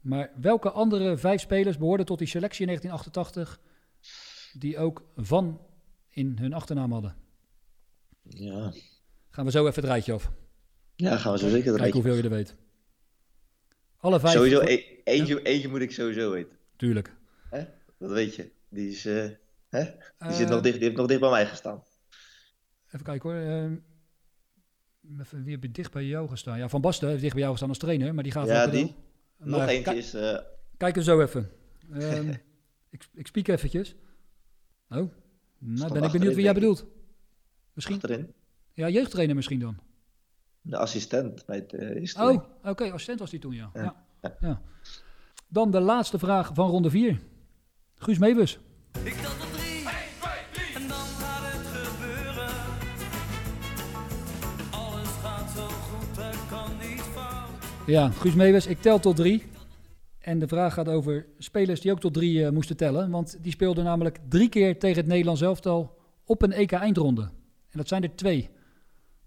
Maar welke andere vijf spelers behoorden tot die selectie in 1988 die ook Van in hun achternaam hadden? Ja. Gaan we zo even het rijtje af. Ja, gaan we zo zeker het rijtje hoeveel je er weet. Alle vijf. Sowieso, e- eentje, eentje moet ik sowieso weten. Tuurlijk. Hè? Dat weet je. Die is... eh, hè? Die, Eh. zit nog dicht, die heeft nog dicht bij mij gestaan. Even kijken hoor. Ehm, even, wie heb je dicht bij jou gestaan? Ja, Van Basten heeft dicht bij jou gestaan als trainer, maar die gaat Ja, wel die. cadeau. Nog eentje is... eh, Kijk er zo even. Ehm, [LAUGHS] ik, ik spiek eventjes. Oh, nou ben ik benieuwd wie jij bedoelt. Misschien? Achterin. Ja, jeugdtrainer misschien dan. De assistent bij het uh, eerste. Oh, oké, assistent was die toen, ja. Ja. ja. ja. Dan de laatste vraag van ronde 4. Guus Meeuwis. Ik tel Ja, Guus Meeuwis, ik tel tot drie. En de vraag gaat over spelers die ook tot drie eh, moesten tellen. Want die speelden namelijk drie keer tegen het Nederlands elftal op een EK-eindronde. En dat zijn er twee.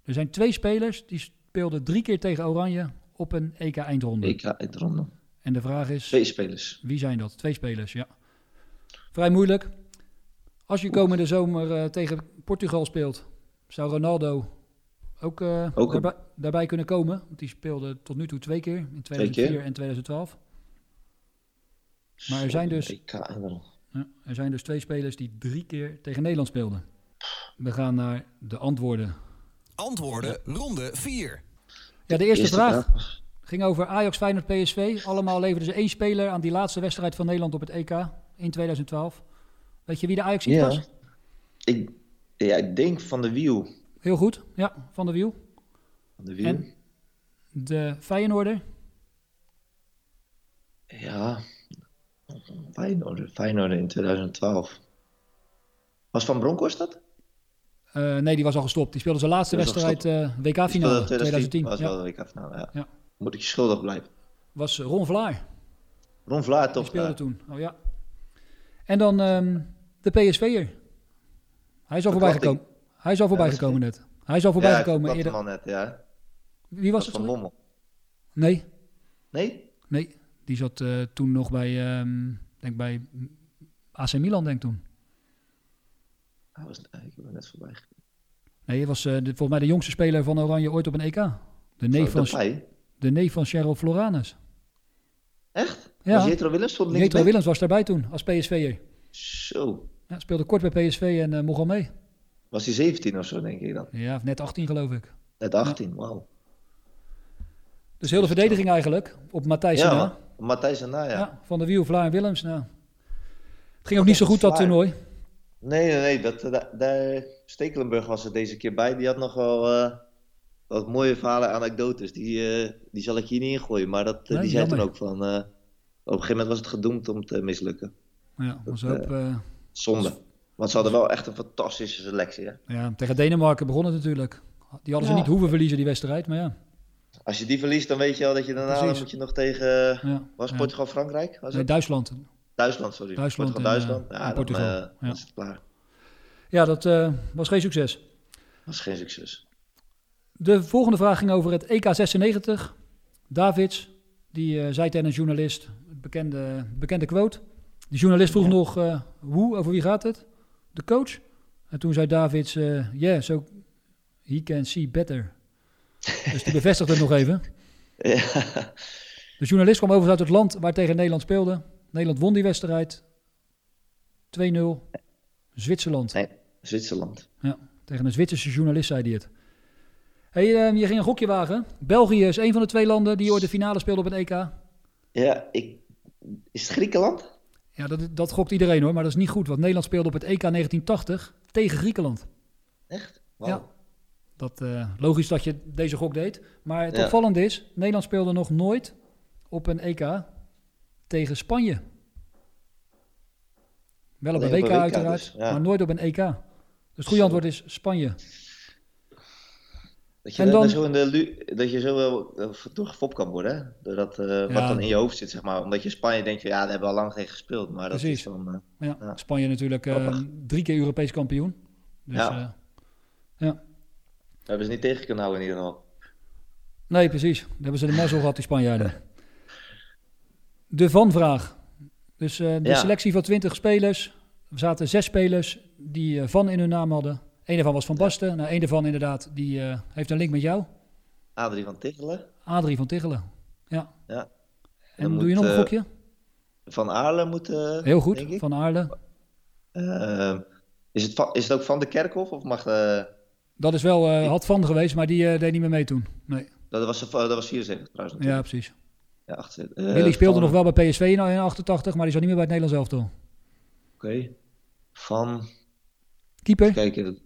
Er zijn twee spelers die speelden drie keer tegen Oranje op een EK-eindronde. EK-eindronde. En de vraag is... Twee spelers. Wie zijn dat? Twee spelers, ja. Vrij moeilijk. Als je komende zomer eh, tegen Portugal speelt, zou Ronaldo ook, eh, Ook een- daarbij, daarbij kunnen komen. Want die speelde tot nu toe twee keer, in 2004 en 2012. Maar er zijn dus... Ja, er zijn dus twee spelers die drie keer tegen Nederland speelden. We gaan naar de antwoorden. Antwoorden, ronde 4. Ja, de eerste, Eerste vraag vraag. ging over Ajax, Feyenoord, PSV. Allemaal leverden ze één speler aan die laatste wedstrijd van Nederland op het EK in 2012. Weet je wie de Ajax Ja. was? Ik, ja, ik denk van de wiel. Heel goed, ja, Van der Wiel. Van de wiel. En de Feyenoorder? Ja. Feyenoord, Feyenoord in 2012. Was Van Bronckhorst dat? Eh, nee, die was al gestopt. Die speelde zijn laatste Die wedstrijd eh, Die WK-finale speelde 2010. Was Ja. wel de WK-finale, ja. Ja. Moet ik je schuldig blijven. Was Ron Vlaar. Ron Vlaar, Die toch? speelde Ja. toen. Oh ja. En dan ehm, de PSV'er. Hij is al voorbij gekomen. Hij is al voorbij gekomen net. Hij is al voorbij ja, gekomen eerder. net, ja. Wie was Dat het? Van? Bommel. Nee, Nee? nee. Die zat eh, toen nog bij, ehm, denk bij AC Milan, denk ik toen. Hij was, nee, ik ben net voorbij. gekomen. Nee, hij was eh, de, volgens mij de jongste speler van Oranje ooit op een EK. De neef, van, de neef van Cheryl Floranus. Echt? Ja. Was Jetro Willems stond Jetro? Willems was daarbij toen, als PSV'er. Zo. Ja, speelde kort bij PSV en eh mocht al mee. Was hij 17 of zo, denk ik dan? Ja, net 18 geloof ik. Net 18, wauw. Dus heel de verdediging eigenlijk, op Matthijs Ja, na. Matthijs en na, ja. Ja, Van der Wiel, Vlaar en Willems. Nou. Het ging ook niet zo goed dat toernooi. Nee, nee, nee. Dat, da- daar, Stekelenburg was er deze keer bij. Die had nog wel eh, wat mooie verhalen, anekdotes. Die, eh, die zal ik hier niet ingooien. Maar dat, eh, Nee, die zei toen ook van... eh, op een gegeven moment was het gedoemd om te mislukken. Ja, was Dat, ook, eh, Zonde. Want ze hadden wel echt een fantastische selectie. Hè? ja, tegen Denemarken begon het natuurlijk. Die hadden ze niet hoeven verliezen, die wedstrijd. Maar ja, Als je die verliest, dan weet je al dat je daarna dan moet je nog tegen... Ja, Was ja. Portugal-Frankrijk? Was nee, het? Duitsland. Duitsland, sorry. Duitsland en, Portugal-Duitsland. eh, ja, dan, Portugal. eh, Ja. is het klaar. Ja, dat eh, was geen succes. Dat is geen succes. De volgende vraag ging over het EK 96. Davids, die eh, zei tegen een journalist, het bekende, bekende quote. Die journalist vroeg nog, eh, hoe, over wie gaat het? De coach? En toen zei Davids, eh yeah, so he can see better. dus die bevestigde het nog even. [LAUGHS] Ja. De journalist kwam overigens uit het land waar tegen Nederland speelde. Nederland won die wedstrijd. 2-0. Zwitserland. Nee, Zwitserland. Ja, tegen een Zwitserse journalist zei hij het. Hey, ehm, je ging een gokje wagen. België is een van de twee landen die ooit de finale speelde op het EK. Ja, ik... Is het Griekenland? Ja, dat, dat gokt iedereen hoor, maar dat is niet goed. Want Nederland speelde op het EK 1980 tegen Griekenland. Echt? Ja. Dat, eh, logisch dat je deze gok deed. Maar het Ja. opvallende is, Nederland speelde nog nooit op een EK tegen Spanje. Wel op een WK uiteraard, dus, ja. maar nooit op een EK. Dus het goede antwoord is Spanje. Dat je, dan... zo in de dat je zo wel door gefopt kan worden, hè? Doordat, eh, wat dan in je hoofd zit, zeg maar. Omdat je Spanje denkt, ja, daar hebben we al lang tegen gespeeld. Maar dat Precies. is dan... eh, Ja, ja. Spanje natuurlijk eh, drie keer Europees kampioen. Dus, Ja. ja. hebben ze niet tegen kunnen houden in ieder geval. Nee, precies. Daar hebben ze de mazzel gehad, die Spanjaarden. De Van-vraag. Dus de selectie van 20 spelers. Er zaten zes spelers die Van in hun naam hadden. Eén daarvan was Van Basten. Nou, één daarvan inderdaad, die eh, heeft een link met jou. Adrie van Tichelen. Adrie van Tichelen. Ja. Ja. En doe je nog een eh, gokje? Van Aarle moet... eh, Heel goed. Van Aarle. Eh, is, het van, is het ook Van de Kerkhof? Of mag... Dat is wel, had Van geweest, maar die deed niet meer mee toen. Nee. dat, was, dat was 74 trouwens Ja, precies. Ja, 78. Eh, Willy speelde van- nog wel bij PSV in 88, maar die zat niet meer bij het Nederlands elftal. Oké. Van... Keeper? Kijken.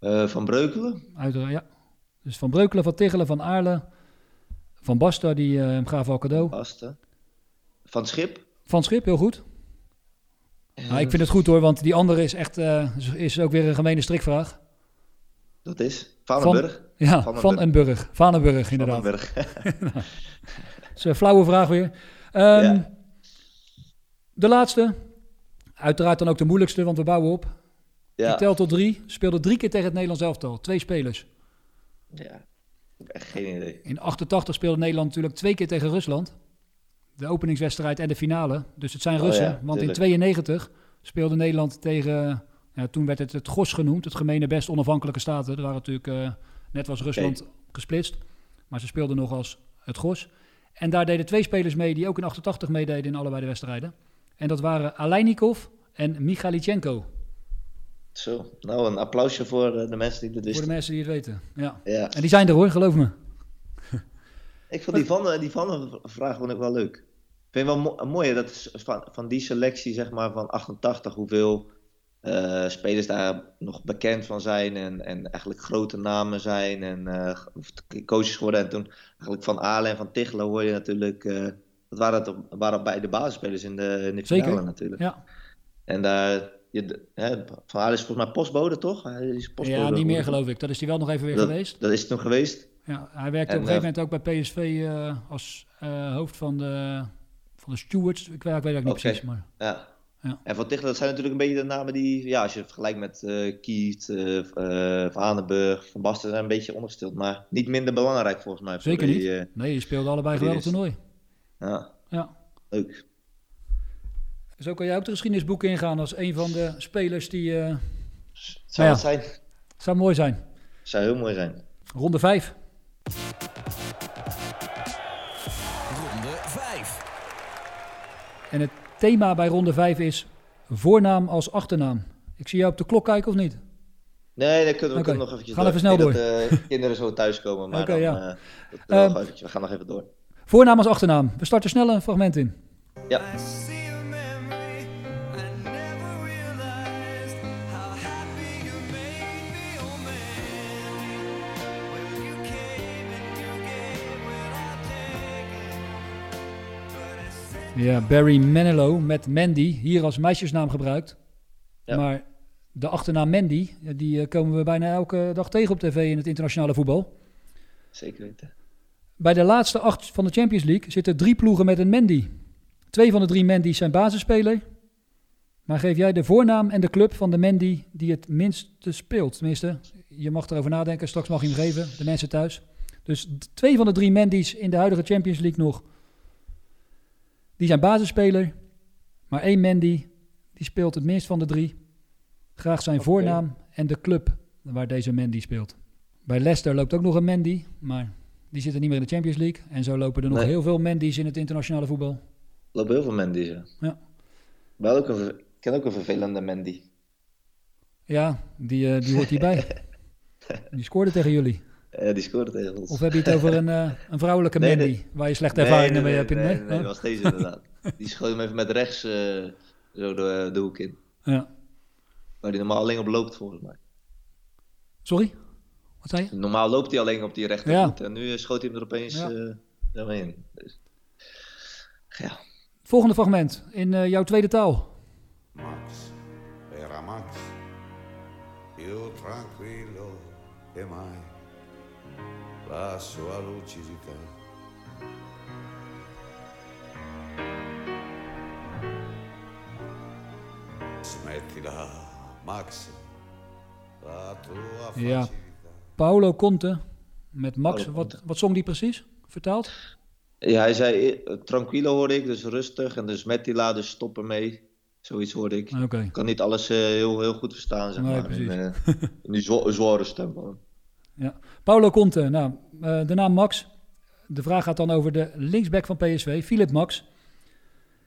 Eh, van Breukelen. Uiteraard, ja. Dus Van Breukelen, Van Tichelen, Van Aarle. Van Basten, die eh, hem gaven al cadeau. Basten. Van Schip. Van Schip, heel goed. Nou, ik vind het goed hoor, want die andere is echt eh, is- ook weer een gemene strikvraag. Dat is Vanenburg. Van, ja, Vanenburg. Van en Burg. Vanenburg, inderdaad. Vanenburg. Nou, [LAUGHS] dat is een flauwe vraag weer. Ja. De laatste. Uiteraard dan ook de moeilijkste, want we bouwen op. Ja. Die telt tot drie. Speelde drie keer tegen het Nederlands elftal. Twee spelers. Ja, echt geen idee. In 88 speelde Nederland natuurlijk twee keer tegen Rusland. De openingswedstrijd en de finale. Dus het zijn Oh Russen. ja, want in tuurlijk. 92 speelde Nederland tegen, ja, toen werd het het GOS genoemd, het gemene best onafhankelijke staten. Er waren natuurlijk, eh, net was Rusland gesplitst, maar ze speelden nog als het GOS. En daar deden twee spelers mee die ook in 88 meededen in allebei de wedstrijden. En dat waren Aleinikov en Michalichenko. Zo, nou een applausje voor eh, de mensen die Voor wisten. de mensen die het weten. Ja. Ja. En die zijn er hoor, geloof me. [LAUGHS] Ik vond die van, die van vraag vond ik wel leuk. Ik vind het wel mo- mooi, hè, dat is van, van die selectie zeg maar, van 88, hoeveel eh, spelers daar nog bekend van zijn en, en eigenlijk grote namen zijn en eh, of coaches geworden. En toen eigenlijk van Aalen en van Tichelen hoor je natuurlijk, eh, dat waren, het, waren bij de basisspelers in de, in de finale Zeker. natuurlijk. Ja. En daar, je, hè, van Aalen is volgens mij postbode toch? Hij is postbode ja, niet meer geloof ik. Dat is hij wel nog even weer Dat- geweest. Dat is toen geweest. Ja, hij werkte En, op een gegeven eh, moment ook bij PSV eh, als eh, hoofd van de, van de stewards. Ik weet, ik weet ook niet precies, maar... Ja. Ja. En van Tichelen, dat zijn natuurlijk een beetje de namen die, ja, als je het vergelijkt met eh Kiet, eh, Van Adenburg, Van Basten, zijn een beetje ondergesteld. Maar niet minder belangrijk volgens mij. Zeker die, niet. Nee, die speelden allebei geweldig toernooi. Ja, Ja. leuk. Zo kan jij ook de geschiedenisboeken ingaan als een van de spelers die... eh Zou nou het zijn? Zou mooi zijn. Zou heel mooi zijn. Ronde 5. Ronde 5. En het thema bij ronde 5 is voornaam als achternaam. Ik zie jou op de klok kijken of niet? Nee, dan kunnen we, kunnen nog eventjes Gaan door. even snel door. Dat de kinderen zo thuiskomen, maar dan, ja. eh, dat Ehm, nog eventjes. we gaan nog even door. Voornaam als achternaam. We starten snel een fragment in. Ja. Ja, Barry Manilow met Mandy, hier als meisjesnaam gebruikt. Ja. Maar de achternaam Mandy, die eh, komen we bijna elke dag tegen op tv in het internationale voetbal. Zeker weten. Bij de laatste acht van de Champions League zitten drie ploegen met een Mandy. Twee van de drie Mandy's zijn basisspeler. Maar geef jij de voornaam en de club van de Mandy die het minste speelt? Tenminste, je mag erover nadenken. Straks mag je hem geven, de mensen thuis. Dus twee van de drie Mandy's in de huidige Champions League nog. Die zijn basisspeler. Maar één Mandy, die speelt het minst van de drie. Graag zijn voornaam en de club waar deze Mandy speelt. Bij Leicester loopt ook nog een Mandy, maar die zitten niet meer in de Champions League. En zo lopen er nog Nee. heel veel Mandy's in het internationale voetbal. Er lopen heel veel Mendy's, ja. Ja. Wel ook een, ver- ik ken ook een vervelende Mandy. Ja, die, eh, die hoort hierbij. [LAUGHS] Die scoorde tegen jullie. Eh, die scoorde tegen ons. Of heb je het over een, eh, een vrouwelijke Nee, Mandy, nee. waar je slechte Nee, ervaringen nee, mee hebt? in- Nee, nee? nee, Oh. dat was deze inderdaad. Die schoot hem even met rechts eh, zo de, de hoek in. Ja. Waar hij normaal alleen op loopt, volgens mij. Sorry? Wat zei je? Normaal loopt hij alleen op die rechtervoet. Ja. En nu schoot hij hem er opeens Ja. eh helemaal in. Dus, ja. Volgende fragment in eh, jouw tweede taal. Max, era Max, io tranquillo e mai la sua lucidità. Smettila, Max, la tua Ja. Paolo Conte met Max. Paolo Wat, wat zong die precies? Vertaald? ja, hij zei eh, tranquilo hoorde ik, dus rustig. En dus met die la, dus stop ermee. Zoiets hoorde ik. Ik kan niet alles eh, heel, heel goed verstaan, zeg Nee, maar. In, eh, in die zwa- zware stem. Ja. Paulo Conte, nou, eh, de naam Max. De vraag gaat dan over de linksback van PSV, Philip Max.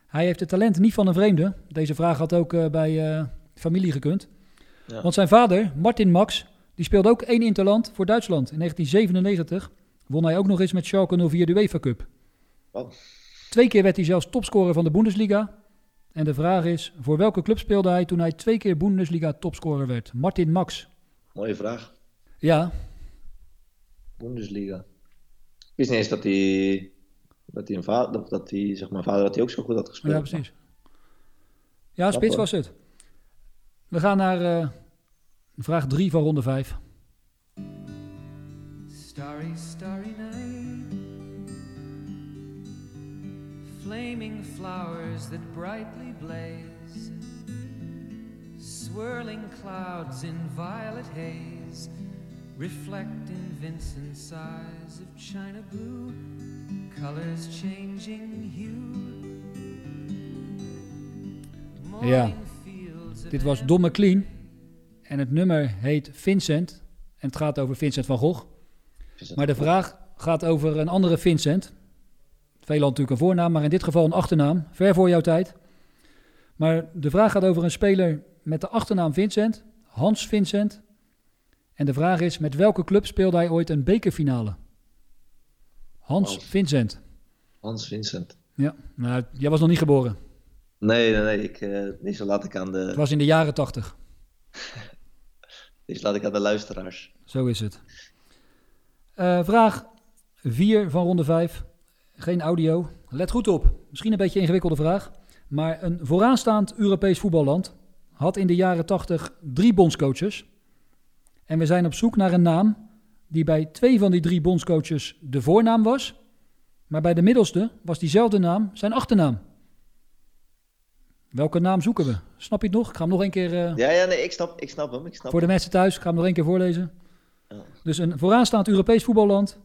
Hij heeft het talent niet van een vreemde. Deze vraag had ook eh, bij eh, familie gekund. Ja. Want zijn vader, Martin Max, die speelde ook één interland voor Duitsland. In 1997 won hij ook nog eens met Schalke 04 de UEFA Cup. Wow. Twee keer werd hij zelfs topscorer van de Bundesliga. En de vraag is, voor welke club speelde hij toen hij twee keer Bundesliga topscorer werd? Martin Max. Mooie vraag. Ja, Bundesliga. Ik wist niet eens dat hij, dat hij een vader, dat, dat hij, zeg maar, vader dat hij ook zo goed had gespeeld. Ja, precies. Ja, spits was het. We gaan naar eh, vraag 3 van ronde 5. Starry, starry night. Flaming flowers that brightly blaze. Swirling clouds in violet haze. Reflect in Vincent's eyes of china blue. Colors changing hue. Ja. Dit was Don McLean. En het nummer heet Vincent. En het gaat over Vincent van Gogh. maar de vraag gaat over een andere Vincent. Veelal natuurlijk een voornaam, maar in dit geval een achternaam. Ver voor jouw tijd. Maar de vraag gaat over een speler met de achternaam Vincent. Hans Vincent. En de vraag is, met welke club speelde hij ooit een bekerfinale? Hans Vincent. Hans Vincent. Ja, nou, jij was nog niet geboren. Nee, nee, nee. Ik, eh, deze laat ik aan de... Het was in de jaren tachtig. [LAUGHS] Deze laat ik aan de luisteraars. Zo is het. Eh, vraag 4 van ronde 5. Geen audio. Let goed op. Misschien een beetje een ingewikkelde vraag. Maar een vooraanstaand Europees voetballand had in de jaren 80 drie bondscoaches. En we zijn op zoek naar een naam die bij twee van die drie bondscoaches de voornaam was. Maar bij de middelste was diezelfde naam zijn achternaam. Welke naam zoeken we? Snap je het nog? Ik ga hem nog een keer... eh, Ja, ja, nee, ik snap, ik snap hem. Ik snap voor de mensen thuis, ik ga hem nog één keer voorlezen. Dus een vooraanstaand Europees voetballand.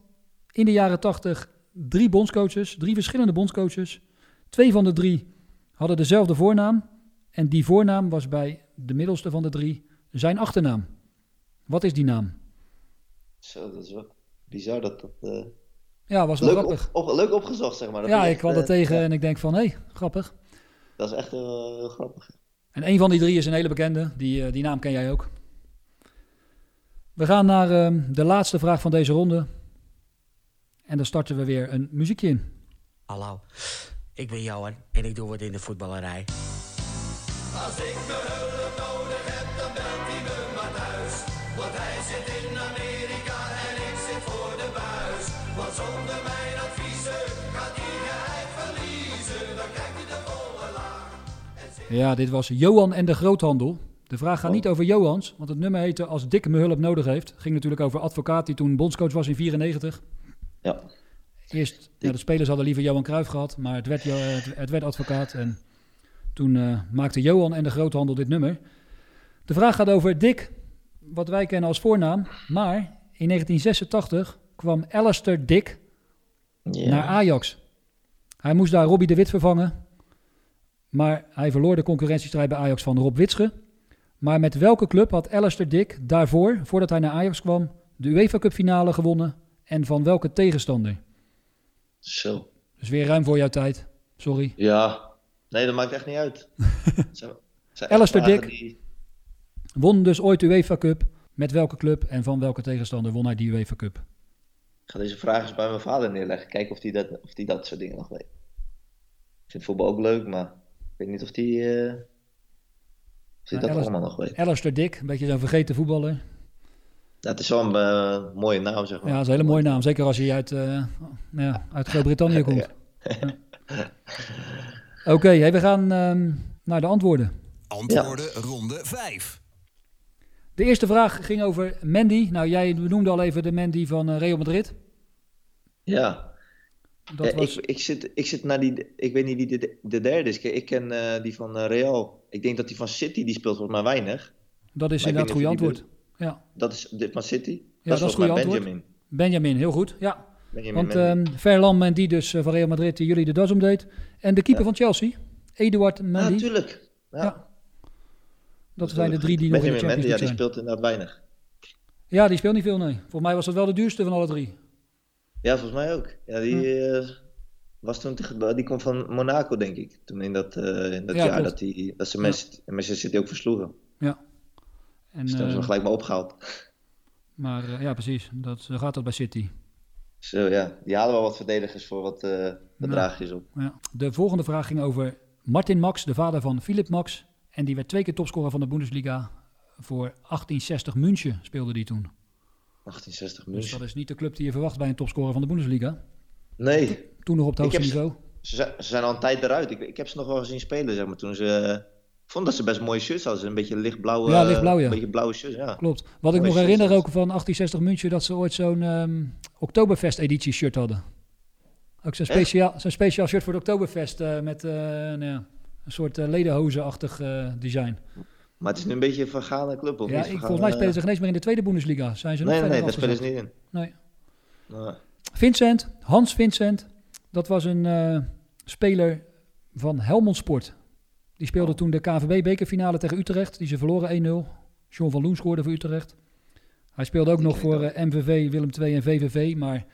In de jaren 80 drie bondscoaches, drie verschillende bondscoaches. Twee van de drie hadden dezelfde voornaam. En die voornaam was bij de middelste van de drie zijn achternaam. Wat is die naam? Zo, dat is wel bizar dat dat... eh, Ja, was wel leuk, grappig. Op, op- leuk opgezocht, zeg maar. Dat ja, ik kwam er eh, tegen ja, en ik denk van, hé, grappig. Dat is echt heel, heel grappig. En een van die drie is een hele bekende. Die, eh, die naam ken jij ook. We gaan naar ehm, de laatste vraag van deze ronde. En dan starten we weer een muziekje in. Hallo, ik ben Johan en ik doe wat in de voetballerij. Als ik me Ja, dit was Johan en de Groothandel. De vraag gaat niet over Johans, want het nummer heette Als Dick me hulp nodig heeft. Ging natuurlijk over advocaat die toen bondscoach was in 94. Ja. Eerst, ja, de spelers hadden liever Johan Cruijff gehad, maar het werd, het werd advocaat. En toen eh, maakte Johan en de Groothandel dit nummer. De vraag gaat over Dick, wat wij kennen als voornaam. Maar in 1986 kwam Alistair Dick Ja. naar Ajax. Hij moest daar Robbie de Wit vervangen. Maar hij verloor de concurrentiestrijd bij Ajax van Rob Witsche. Maar met welke club had Alistair Dick daarvoor, voordat hij naar Ajax kwam, de UEFA Cup finale gewonnen? En van welke tegenstander? Zo. Dus weer ruim voor jouw tijd. Sorry. Ja. Nee, dat maakt echt niet uit. [LAUGHS] Zijn- zijn echt Alistair Dick die- won dus ooit de UEFA Cup. Met welke club en van welke tegenstander won hij die UEFA Cup? Ik ga deze vraag eens bij mijn vader neerleggen. Kijken of hij dat, of die dat soort dingen nog weet. Ik vind voetbal ook leuk, maar weet niet of die, eh, of die Nou, dat Alis- allemaal nog weet. Alistair Dick, een beetje zo'n vergeten voetballer. Ja, het is wel een eh, mooie naam, zeg maar. Ja, dat is een hele mooie naam. Zeker als hij uit, eh, ja, uit Groot-Brittannië komt. [LAUGHS] Ja. Oké, hey, we gaan ehm, naar de antwoorden. Antwoorden ronde 5. De eerste vraag ging over Mandy. Nou, jij noemde al even de Mandy van Real Madrid. Ja. Dat Ja, was- ik, ik, zit, ik zit naar die, ik weet niet wie de, de derde is. Ik ken eh, die van eh, Real. Ik denk dat die van City, die speelt volgens mij weinig. Dat is Maar inderdaad die antwoord. Ja, Dat is dit van City? ja dat is een volgens goede mij antwoord. Benjamin. Benjamin, heel goed. Ja. Benjamin Want Mendy. ehm Ferland Mendy dus eh, van Real Madrid, die jullie de das omdeed. En de keeper van Chelsea, Eduard Mendy. Ja, tuurlijk. Ja. Dat zijn de drie die nog in de Benjamin Champions Mendy, ja, die speelt inderdaad weinig. Ja, die speelt niet veel, nee. Volgens mij was dat wel de duurste van alle drie. Ja, volgens mij ook. Ja, die eh, was toen die kwam van Monaco, denk ik. Toen in dat, eh, in dat Ja, jaar klopt. dat, die, dat ze Ja. Manchester City ook versloegen. Ja. En, Dus toen hebben ze gelijk maar opgehaald. Maar eh, ja, precies. Dat, zo gaat dat bij City. Zo ja, die halen wel wat verdedigers voor wat bedragjes op. Ja. De volgende vraag ging over Martin Max, de vader van Philip Max. En die werd twee keer topscorer van de Bundesliga. Voor 1860 München speelde die toen. 1860 Dus München. dat is niet de club die je verwacht bij een topscorer van de Bundesliga. Nee. Toen nog op het hoogste niveau. Ze, zijn- ze zijn al een tijd eruit. Ik, ik heb ze nog wel gezien spelen, zeg maar. Toen ze... eh, Ik vond dat ze best mooie shirts hadden. Een beetje lichtblauwe... Ja, lichtblauw, ja. Een beetje blauwe shirts, ja. Klopt. Wat ik nog shirts. herinner ook van 1860 München, dat ze ooit zo'n ehm Oktoberfest editie shirt hadden. Ook zo'n speciaal, zo'n speciaal shirt voor de Oktoberfest eh, met eh, nou ja, een soort uh, ledenhozenachtig eh, design. Maar het is nu een beetje een vergane club, of Ja, niet? ik, Vergane- volgens mij spelen ze geen eens meer in de tweede Bundesliga. Zijn ze nog Nee, nee, daar spelen ze niet in. Nee. Nee. Vincent, Hans Vincent, dat was een eh, speler van Helmond Sport. Die speelde toen de KVB-bekerfinale tegen Utrecht. Die ze verloren 1-0. John van Loen scoorde voor Utrecht. Hij speelde ook nog voor eh, MVV, Willem II en VVV. Maar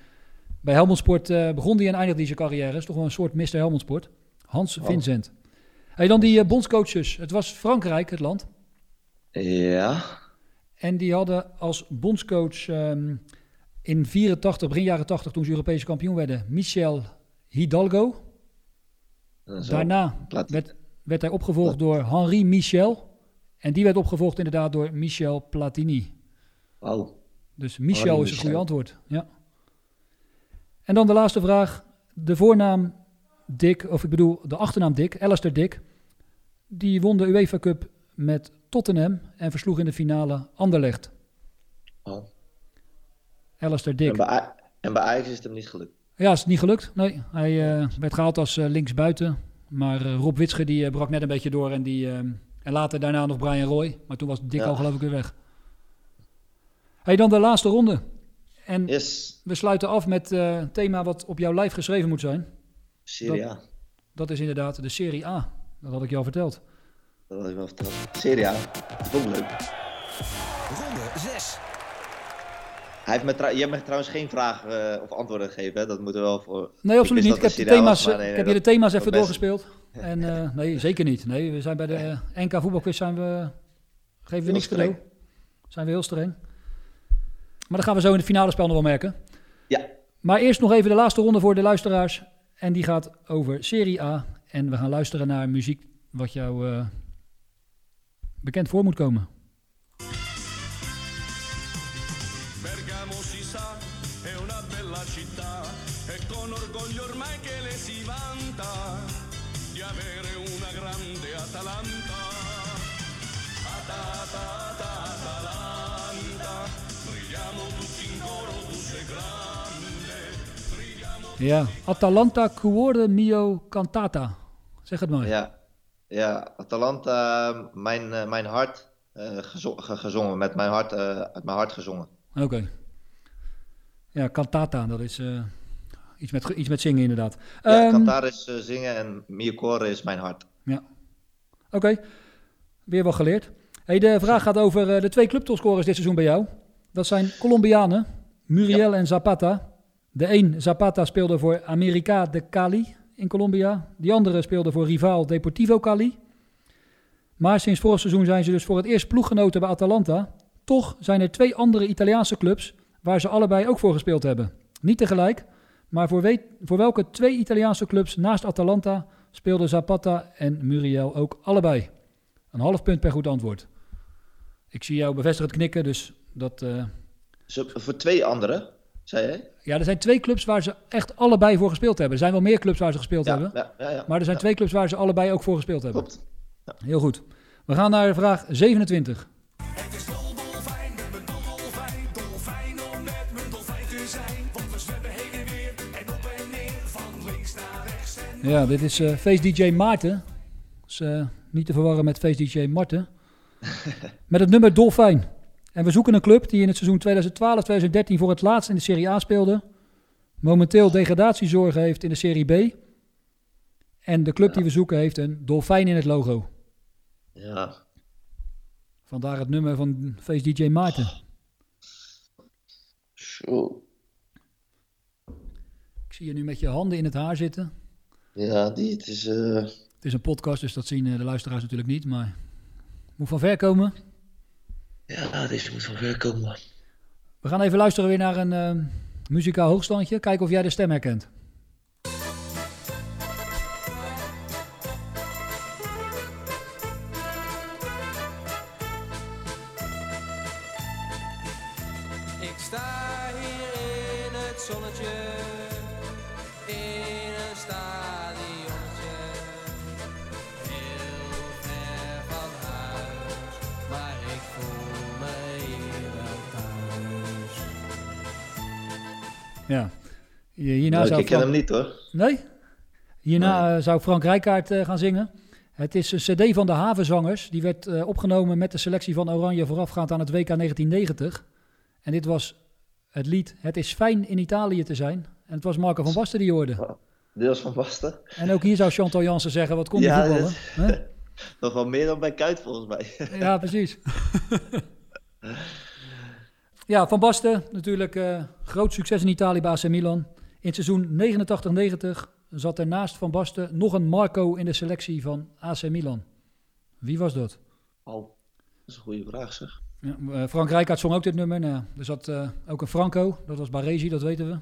bij Helmond Sport eh, begon hij en eindigde hij zijn carrière. Is toch wel een soort Mr. Helmond Sport. Hans Oh. Vincent. Hey, dan die eh, bondscoaches. Het was Frankrijk, het land. Ja. En die hadden als bondscoach ehm, in 84, begin jaren 80, toen ze Europese kampioen werden, Michel Hidalgo. Zo. Daarna werd, werd hij opgevolgd door Henri Michel. En die werd opgevolgd inderdaad door Michel Platini. Wauw. Dus Michel Henri is het goede antwoord. Ja. En dan de laatste vraag. De voornaam Dick, of ik bedoel de achternaam Dick, Alistair Dick. Die won de UEFA Cup met Tottenham en versloeg in de finale Anderlecht. Oh. Alistair Dick. En bij, en bij Ajax is het hem niet gelukt. Ja, is niet gelukt. Nee, hij eh, werd gehaald als eh, linksbuiten. Maar eh, Rob Witsche die brak net een beetje door. En, die, eh, en later daarna nog Brian Roy. Maar toen was Dick Ja. al geloof ik weer weg. Hey, dan de laatste ronde. En Yes. we sluiten af met een thema wat op jouw lijf geschreven moet zijn. Serie Dat- A. Dat is inderdaad de Serie A. Dat had ik je al verteld. Dat had ik wel verteld. Serie A. Ook leuk. Ronde 6. Hij heeft me je hebt me trouwens geen vragen eh, of antwoorden gegeven. Hè? Dat moeten we wel voor. Nee, absoluut niet. Ik heb, de thema's, was, nee, ik heb je de thema's even best. doorgespeeld. [LAUGHS] En eh, nee, zeker niet. Nee, we zijn bij de eh, NK voetbalquiz zijn we, geven we Heel niks cadeau. Zijn we heel streng. Maar dat gaan we zo in het finale spel nog wel merken. Ja. Maar eerst nog even de laatste ronde voor de luisteraars. En die gaat over Serie A. En we gaan luisteren naar muziek wat jou eh, bekend voor moet komen. Bergamo si sa, è una bella città e con orgoglio ormai che le si vanta di avere una grande Atalanta. Atalanta, brilliamo tutti in coro, tu sei grande, brilliamo Ja, Atalanta Cuore Mio Cantata. Zeg het maar. Ja, ja Atalanta, mijn, eh, mijn hart eh, gezo- ge- gezongen. Met mijn hart, eh, uit mijn hart gezongen. Oké. Ja, cantata, dat is eh, iets, met, iets met zingen inderdaad. Ja, Ehm, Kantar is eh, zingen en Mio Core is mijn hart. Ja. Oké, weer wel geleerd. Hey, de vraag gaat over eh, de twee clubtopscorers dit seizoen bij jou. Dat zijn Colombianen, Muriel en Zapata. De een, Zapata, speelde voor America de Cali in Colombia. Die andere speelde voor rivaal Deportivo Cali. Maar sinds vorig seizoen zijn ze dus voor het eerst ploeggenoten bij Atalanta. Toch zijn er twee andere Italiaanse clubs waar ze allebei ook voor gespeeld hebben. Niet tegelijk, maar voor, weet, voor welke twee Italiaanse clubs naast Atalanta speelden Zapata en Muriel ook allebei? Een half punt per goed antwoord. Ik zie jou bevestigend knikken, dus dat... eh, voor twee anderen, zei jij? Ja, er zijn twee clubs waar ze echt allebei voor gespeeld hebben. Er zijn wel meer clubs waar ze gespeeld Ja, hebben. ja, ja, ja. maar er zijn twee clubs waar ze allebei ook voor gespeeld hebben. Klopt. Heel goed. We gaan naar vraag 27. Ja, dit is eh Face DJ Maarten. Dus, eh, niet te verwarren met Face DJ Marten. [LAUGHS] met het nummer Dolfijn. En we zoeken een club die in het seizoen 2012-2013 voor het laatst in de Serie A speelde. Momenteel degradatiezorgen heeft in de Serie B. En de club die we zoeken heeft een dolfijn in het logo. Ja. Vandaar het nummer van Face DJ Maarten. Zo. Ik zie je nu met je handen in het haar zitten. Ja, die, het is... eh, Het is een podcast, dus dat zien eh, de luisteraars natuurlijk niet. Maar moet van ver komen. Ja, deze moet van ver komen. We gaan even luisteren weer naar een eh, muzikaal hoogstandje. Kijken of jij de stem herkent. Ja. Hierna Leuk, zou ik ken hem niet hoor. Nee? Hierna eh, zou Frank Rijkaard eh, gaan zingen. Het is een cd van de Havenzangers. Die werd eh, opgenomen met de selectie van Oranje voorafgaand aan het WK 1990. En dit was het lied Het is fijn in Italië te zijn. En het was Marco van Basten die hoorde. Dit was van Basten. En ook hier zou Chantal Jansen zeggen, wat kon die Ja, voetballen? dit- hè? [LAUGHS] Nog wel meer dan bij Kuit volgens mij. Ja, precies. [LAUGHS] ja, Van Basten natuurlijk eh, groot succes in Italië bij AC Milan. In het seizoen 89-90 zat er naast Van Basten nog een Marco in de selectie van AC Milan. Wie was dat? Oh, dat is een goede vraag zeg. Ja, eh, Frank Rijkaard zong ook dit nummer. Nou, er zat eh, ook een Franco, dat was Baresi, dat weten we.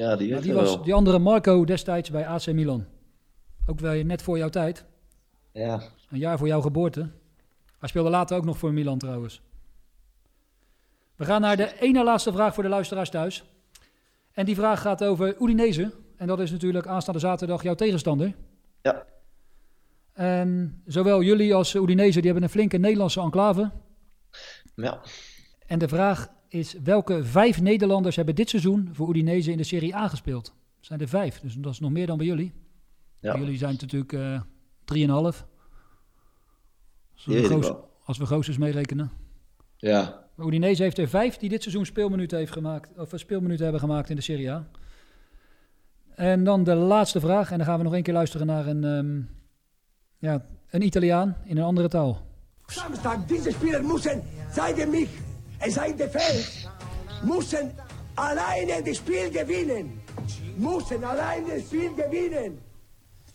Ja, die die, was, wel. die andere Marco destijds bij AC Milan. Ook wel net voor jouw tijd. Ja. Een jaar voor jouw geboorte. Hij speelde later ook nog voor Milan trouwens. We gaan naar de ene laatste vraag voor de luisteraars thuis. En die vraag gaat over Udinese. En dat is natuurlijk aanstaande zaterdag jouw tegenstander. Ja. En zowel jullie als Udinese die hebben een flinke Nederlandse enclave. Ja. En de vraag is, welke vijf Nederlanders hebben dit seizoen voor Udinese in de Serie A gespeeld? Zijn er vijf, dus dat is nog meer dan bij jullie. Ja. Bij jullie zijn het natuurlijk eh drieënhalf. Als we, Goos- wel. als we meerekenen. Ja. Udinese heeft er vijf die dit seizoen speelminuten, heeft gemaakt, of eh, speelminuten hebben gemaakt in de Serie A. En dan de laatste vraag. En dan gaan we nog één keer luisteren naar een, ehm, ja, een Italiaan in een andere taal. Samstag, diese Spieler müssen, zeigen mich, es seien die Fans, müssen alleine das Spiel gewinnen. Müssen alleine das Spiel gewinnen.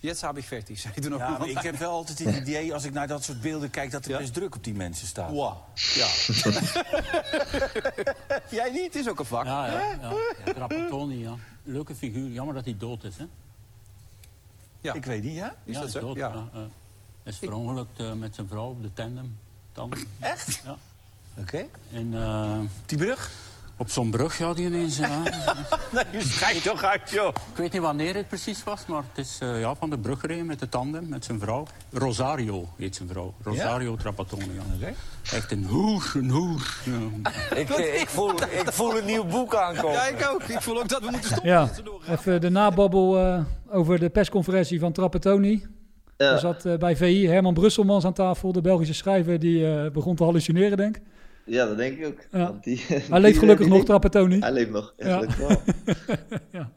Jetzt habe ich fertig, [LAUGHS] zei je toen ook. Ja, maar ik heb wel altijd het idee, als ik naar dat soort beelden kijk, dat er best druk op die mensen staat. Wow. Ja. [LAUGHS] Jij niet? Het is ook een vak. Ja, ja. ja. ja Trapattoni, ja. Leuke figuur. Jammer dat hij dood is, hè? Ja. Ik weet niet, ja? Is ja, dat zo? Dood, Ja. ja. ja. Hij is verongelukt eh, met zijn vrouw op de tandem. tandem. Echt? Ja. Oké. En, eh, Die brug? Op zo'n brug, ja, die ineens... ja. [LAUGHS] nee, schijt toch uit, joh. Ik weet niet wanneer het precies was, maar het is eh, ja, van de brug gereden met de tandem, met zijn vrouw. Rosario heet zijn vrouw. Rosario Trapattoni, ja. Echt een hoer, een hoer. Ja. Ik, eh, ik, voel, ik voel een nieuw boek aankomen. Ja, ik ook. Ik voel ook dat we moeten stoppen. Ja, even de nababbel eh, over de persconferentie van Trapattoni. Er zat eh, bij VI Herman Brusselmans aan tafel, de Belgische schrijver, die eh, begon te hallucineren, denk ik. Ja, dat denk ik ook. Ja. Want die- Hij die- leeft gelukkig nog, Trapattoni. Hij leeft nog, ja, gelukkig wel. [LAUGHS] ja.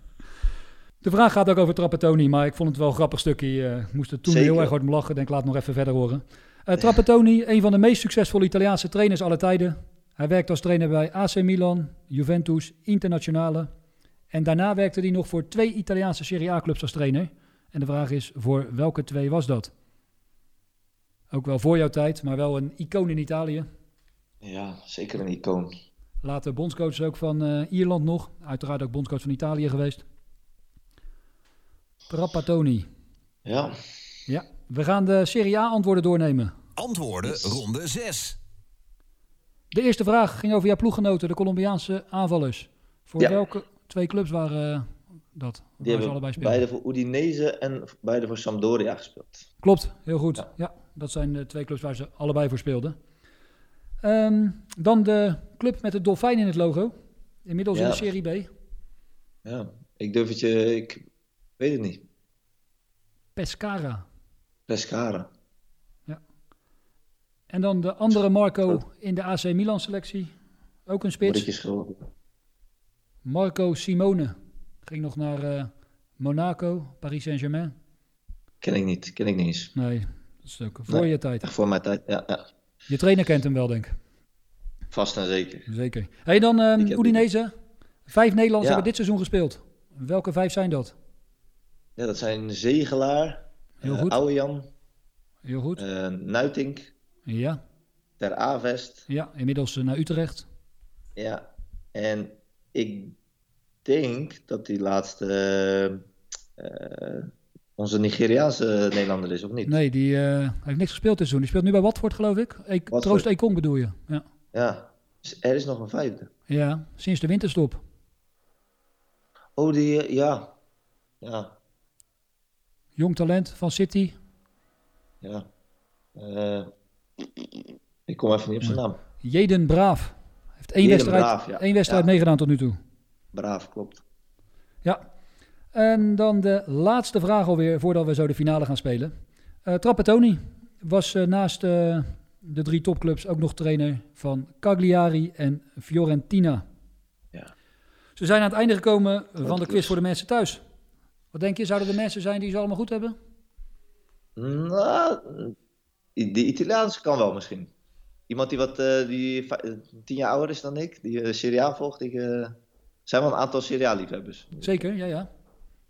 De vraag gaat ook over Trapattoni, maar ik vond het wel een grappig stukje. eh, Ik moest er toen Zeker. heel erg hard om lachen. Denk, laat het nog even verder horen. Eh Trapattoni, [LAUGHS] een van de meest succesvolle Italiaanse trainers aller tijden. Hij werkte als trainer bij AC Milan, Juventus, Internationale. En daarna werkte hij nog voor twee Italiaanse Serie A-clubs als trainer. En de vraag is, voor welke twee was dat? Ook wel voor jouw tijd, maar wel een icoon in Italië. Ja, zeker een icoon. Later bondscoach ook van eh, Ierland nog. Uiteraard ook bondscoach van Italië geweest. Trapattoni. Ja. Ja, we gaan de Serie A antwoorden doornemen. Antwoorden ronde 6. De eerste vraag ging over jouw ploeggenoten, de Colombiaanse aanvallers. Voor Ja. welke twee clubs waren eh, dat? Die Waar ze hebben allebei speelden? beide voor Udinese en beide voor Sampdoria gespeeld. Klopt, heel goed. Ja. dat zijn de twee clubs waar ze allebei voor speelden. Ehm, dan de club met het dolfijn in het logo. Inmiddels in Ja. de Serie B. Ja, ik durf het je... Ik weet het niet. Pescara. Pescara. En dan de andere Marco in de AC Milan selectie. Ook een spits. Marco Simone. Ging nog naar eh, Monaco, Paris Saint-Germain. Ken ik niet. Ken ik niet eens. Nee, dat is ook voor Nee, je tijd. Voor mijn tijd, ja. ja. Je trainer kent hem wel, denk ik. Vast en zeker. Zeker. Hey, dan heb- Udinese. Vijf Nederlanders Ja. hebben dit seizoen gespeeld. Welke vijf zijn dat? Ja, dat zijn Zegelaar, Heel eh, goed. Ouwejan, Heel goed. eh, Nuitink, Ja, Ter Avest. ja inmiddels eh, naar Utrecht. Ja, en ik denk dat die laatste onze Nigeriaanse Nederlander is, of niet? Nee, die eh, heeft niks gespeeld dit seizoen. Die speelt nu bij Watford, geloof ik. E Watford. Troost Ekong bedoel je. Ja. Ja, dus er is nog een vijfde. ja, sinds de winterstop. Oh, die, eh, ja. Ja, Jong talent van City. ja. Eh, ik kom even niet op zijn naam. Jeden Braaf. Heeft één Jeden wedstrijd, Braaf, ja. één wedstrijd Ja. meegedaan tot nu toe. Braaf, klopt. Ja. En dan de laatste vraag alweer, voordat we zo de finale gaan spelen. Eh Trapattoni was eh, naast eh, de drie topclubs ook nog trainer van Cagliari en Fiorentina. Ja. Ze zijn aan het einde gekomen van de quiz voor de mensen thuis. Wat denk je, zouden er mensen zijn die ze allemaal goed hebben? Nou, De Italiaanse kan wel misschien. Iemand die wat die tien jaar ouder is dan ik, die eh Serie A volgt. Ik, zijn wel een aantal Serie A-liefhebbers. Zeker, ja, ja.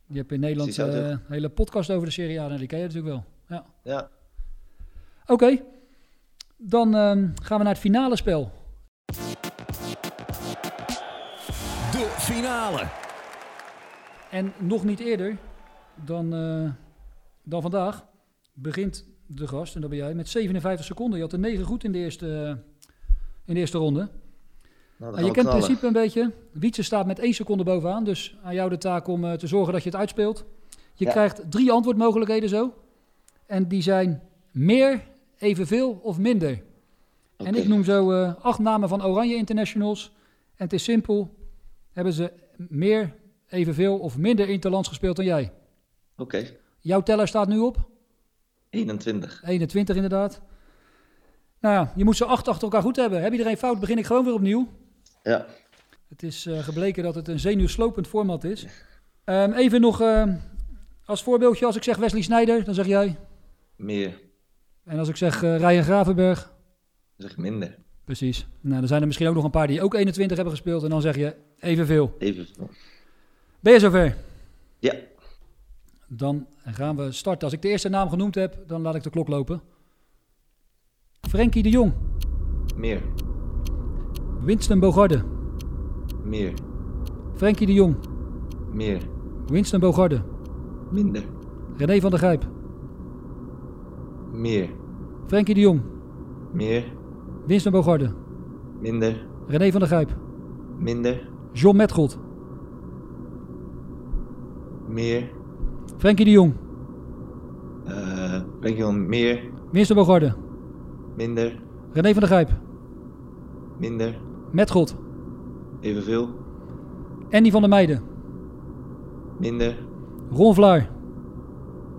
Je hebt in Nederland ja, eh, een hele podcast over de Serie A. Nou, die ken je natuurlijk wel. Ja. Ja. Oké, dan ehm, gaan we naar het finale spel. De finale. En nog niet eerder dan, eh, dan vandaag begint de gast, en dat ben jij, met 57 seconden. Je had er 9 goed in de eerste, eh, in de eerste ronde. Nou, En je kent het principe een beetje. Wietse staat met 1 seconde bovenaan. Dus aan jou de taak om eh, te zorgen dat je het uitspeelt. Je Ja. krijgt drie antwoordmogelijkheden zo. En die zijn meer, evenveel of minder. En ik noem zo eh, acht namen van Oranje Internationals. En het is simpel. Hebben ze meer, evenveel of minder interlands gespeeld dan jij? Oké, Jouw teller staat nu op? 21. 21 inderdaad. Nou ja, je moet ze acht achter elkaar goed hebben. Heb je er een fout, begin ik gewoon weer opnieuw. Ja. Het is eh, gebleken dat het een zenuwslopend format is. Ehm, even nog eh, als voorbeeldje, als ik zeg Wesley Sneijder, dan zeg jij. Meer. En als ik zeg eh Ryan Gravenberg, Dan zeg ik minder. precies. Nou, dan zijn er misschien ook nog een paar die ook 21 hebben gespeeld. En dan zeg je evenveel. Evenveel. Ben je zover? Ja. Dan gaan we starten. Als ik de eerste naam genoemd heb, dan laat ik de klok lopen. Frenkie de Jong, Meer. Winston Bogarde, Meer. Frenkie de Jong, Meer. Winston Bogarde, Minder. René van der Gijp, Meer. Frenkie de Jong, Meer. Winston Bogarde, Minder. René van der Gijp, Minder. John Metgold, Meer. Frenkie de Jong, Eh, denk je dan meer. Winston Bogarde, Minder. René van der Gijp, Minder. Metgold, Evenveel. Andy van der Meijden, Minder. Ron Vlaar,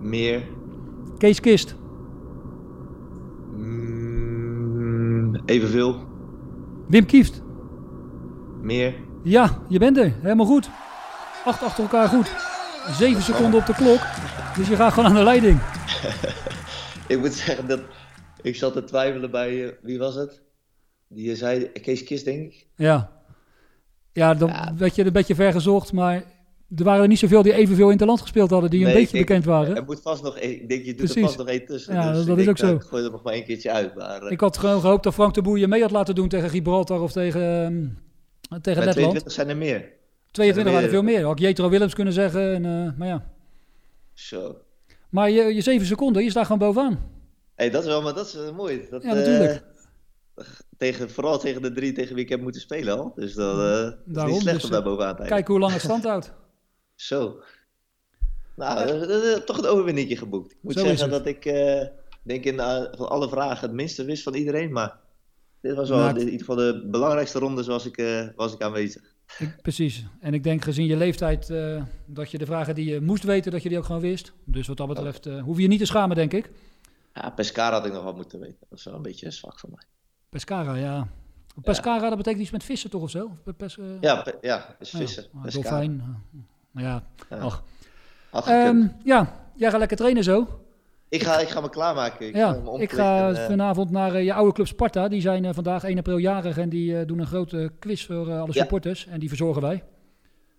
Meer. Kees Kist, Mm, evenveel. Wim Kieft. Meer. Ja, je bent er. Helemaal goed. Acht achter elkaar goed. Zeven seconden op de klok. Dus je gaat gewoon aan de leiding. [LAUGHS] ik moet zeggen dat ik zat te twijfelen bij, eh, wie was het? Die je zei, Kees Kist denk ik. Ja. Ja, dan werd je een beetje ver gezocht, maar er waren er niet zoveel die evenveel in het land gespeeld hadden, die een beetje denk, bekend waren. Er moet vast nog één, ik denk je doet Precies. er vast nog één tussen. Ja, dus dat is ook zo. Ik gooi er nog maar één keertje uit. Maar, eh, Ik had gewoon gehoopt dat Frank de Boer je mee had laten doen tegen Gibraltar of tegen, ehm, tegen Letland. 22 zijn er meer. 22 waren er veel meer. Had ik Jetro Willems kunnen zeggen, en, eh, maar ja. Zo. Maar je, je zeven seconden, je staat gewoon bovenaan. Hey, dat is wel, maar dat is eh, mooi. Dat, Ja, natuurlijk. Tegen, vooral tegen de drie tegen wie ik heb moeten spelen al. Dus dat, eh, dat is niet slecht dus, om daar eh, bovenaan te Kijk hoe lang het stand houdt. [LAUGHS] Zo. Nou, eh, eh, toch een overwinningje geboekt. Ik moet Zo zeggen dat ik eh, denk in van alle vragen het minste wist van iedereen. Maar dit was wel Nou, in ieder geval de belangrijkste ronde zoals ik, was ik aanwezig. Ik- precies. En ik denk gezien je leeftijd dat je de vragen die je moest weten, dat je die ook gewoon wist. Dus wat dat betreft eh, hoef je je niet te schamen, denk ik. Ja, Pescara had ik nog wat moeten weten. Dat is wel een beetje zwak van mij. Pescara, ja. Pescara, dat betekent iets met vissen toch of zo? Pes, Ja, pe- ja, is vissen. Ja, dolfijn. Nou ja, ach. Ja, jij gaat lekker trainen zo. ik, ga, ik ga me klaarmaken. Ik ga Ja, me ik ga eh, vanavond naar eh, je oude club Sparta. Die zijn eh, vandaag 1 april jarig en die doen een grote quiz voor alle Ja. supporters. En die verzorgen wij.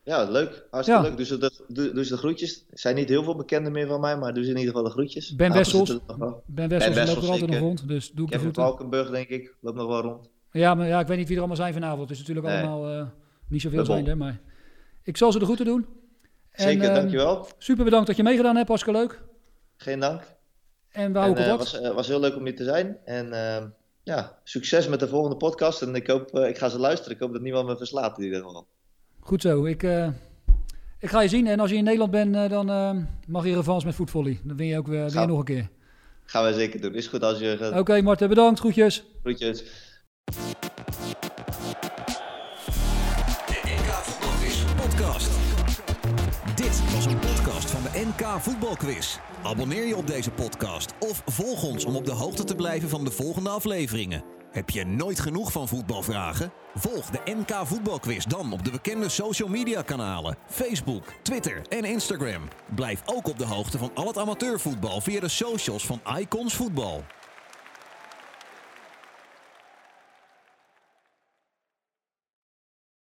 Ja, leuk. Hartstikke Ja. leuk. De, doe, doe ze de groetjes. Er zijn niet heel veel bekenden meer van mij, maar doe ze in ieder geval de groetjes. Ben aantal Wessels. Ben Wessels, loopt er altijd nog rond. Dus doe ik de Kevin groeten. Valkenburg, denk ik, loopt nog wel rond. Ja, maar ja, ik weet niet wie er allemaal zijn vanavond. Het is natuurlijk Nee. allemaal eh, niet zoveel zijn er. Maar ik zal ze de groeten doen. Zeker, ehm, dankjewel. Super bedankt dat je meegedaan hebt. Hartstikke leuk. Geen dank. En we houden eh, contact. was, eh, was heel leuk om hier te zijn. En ehm, ja, succes met de volgende podcast. En ik hoop, ik ga ze luisteren. Ik hoop dat niemand me verslaat in ieder geval. Goed zo. Ik, eh, ik ga je zien. En als je in Nederland bent, eh, dan eh, mag je revanche met voetvolley. Dan win je ook weer, win je Gaan- nog een keer. Gaan wij zeker doen. Is goed als je... Oké, Marten, bedankt. Groetjes. Groetjes. Podcast. Dit was een podcast van de NK Voetbalquiz. Abonneer je op deze podcast of volg ons om op de hoogte te blijven van de volgende afleveringen. Heb je nooit genoeg van voetbalvragen? Volg de NK Voetbalquiz dan op de bekende social media kanalen: Facebook, Twitter en Instagram. Blijf ook op de hoogte van al het amateurvoetbal via de socials van Icons Voetbal.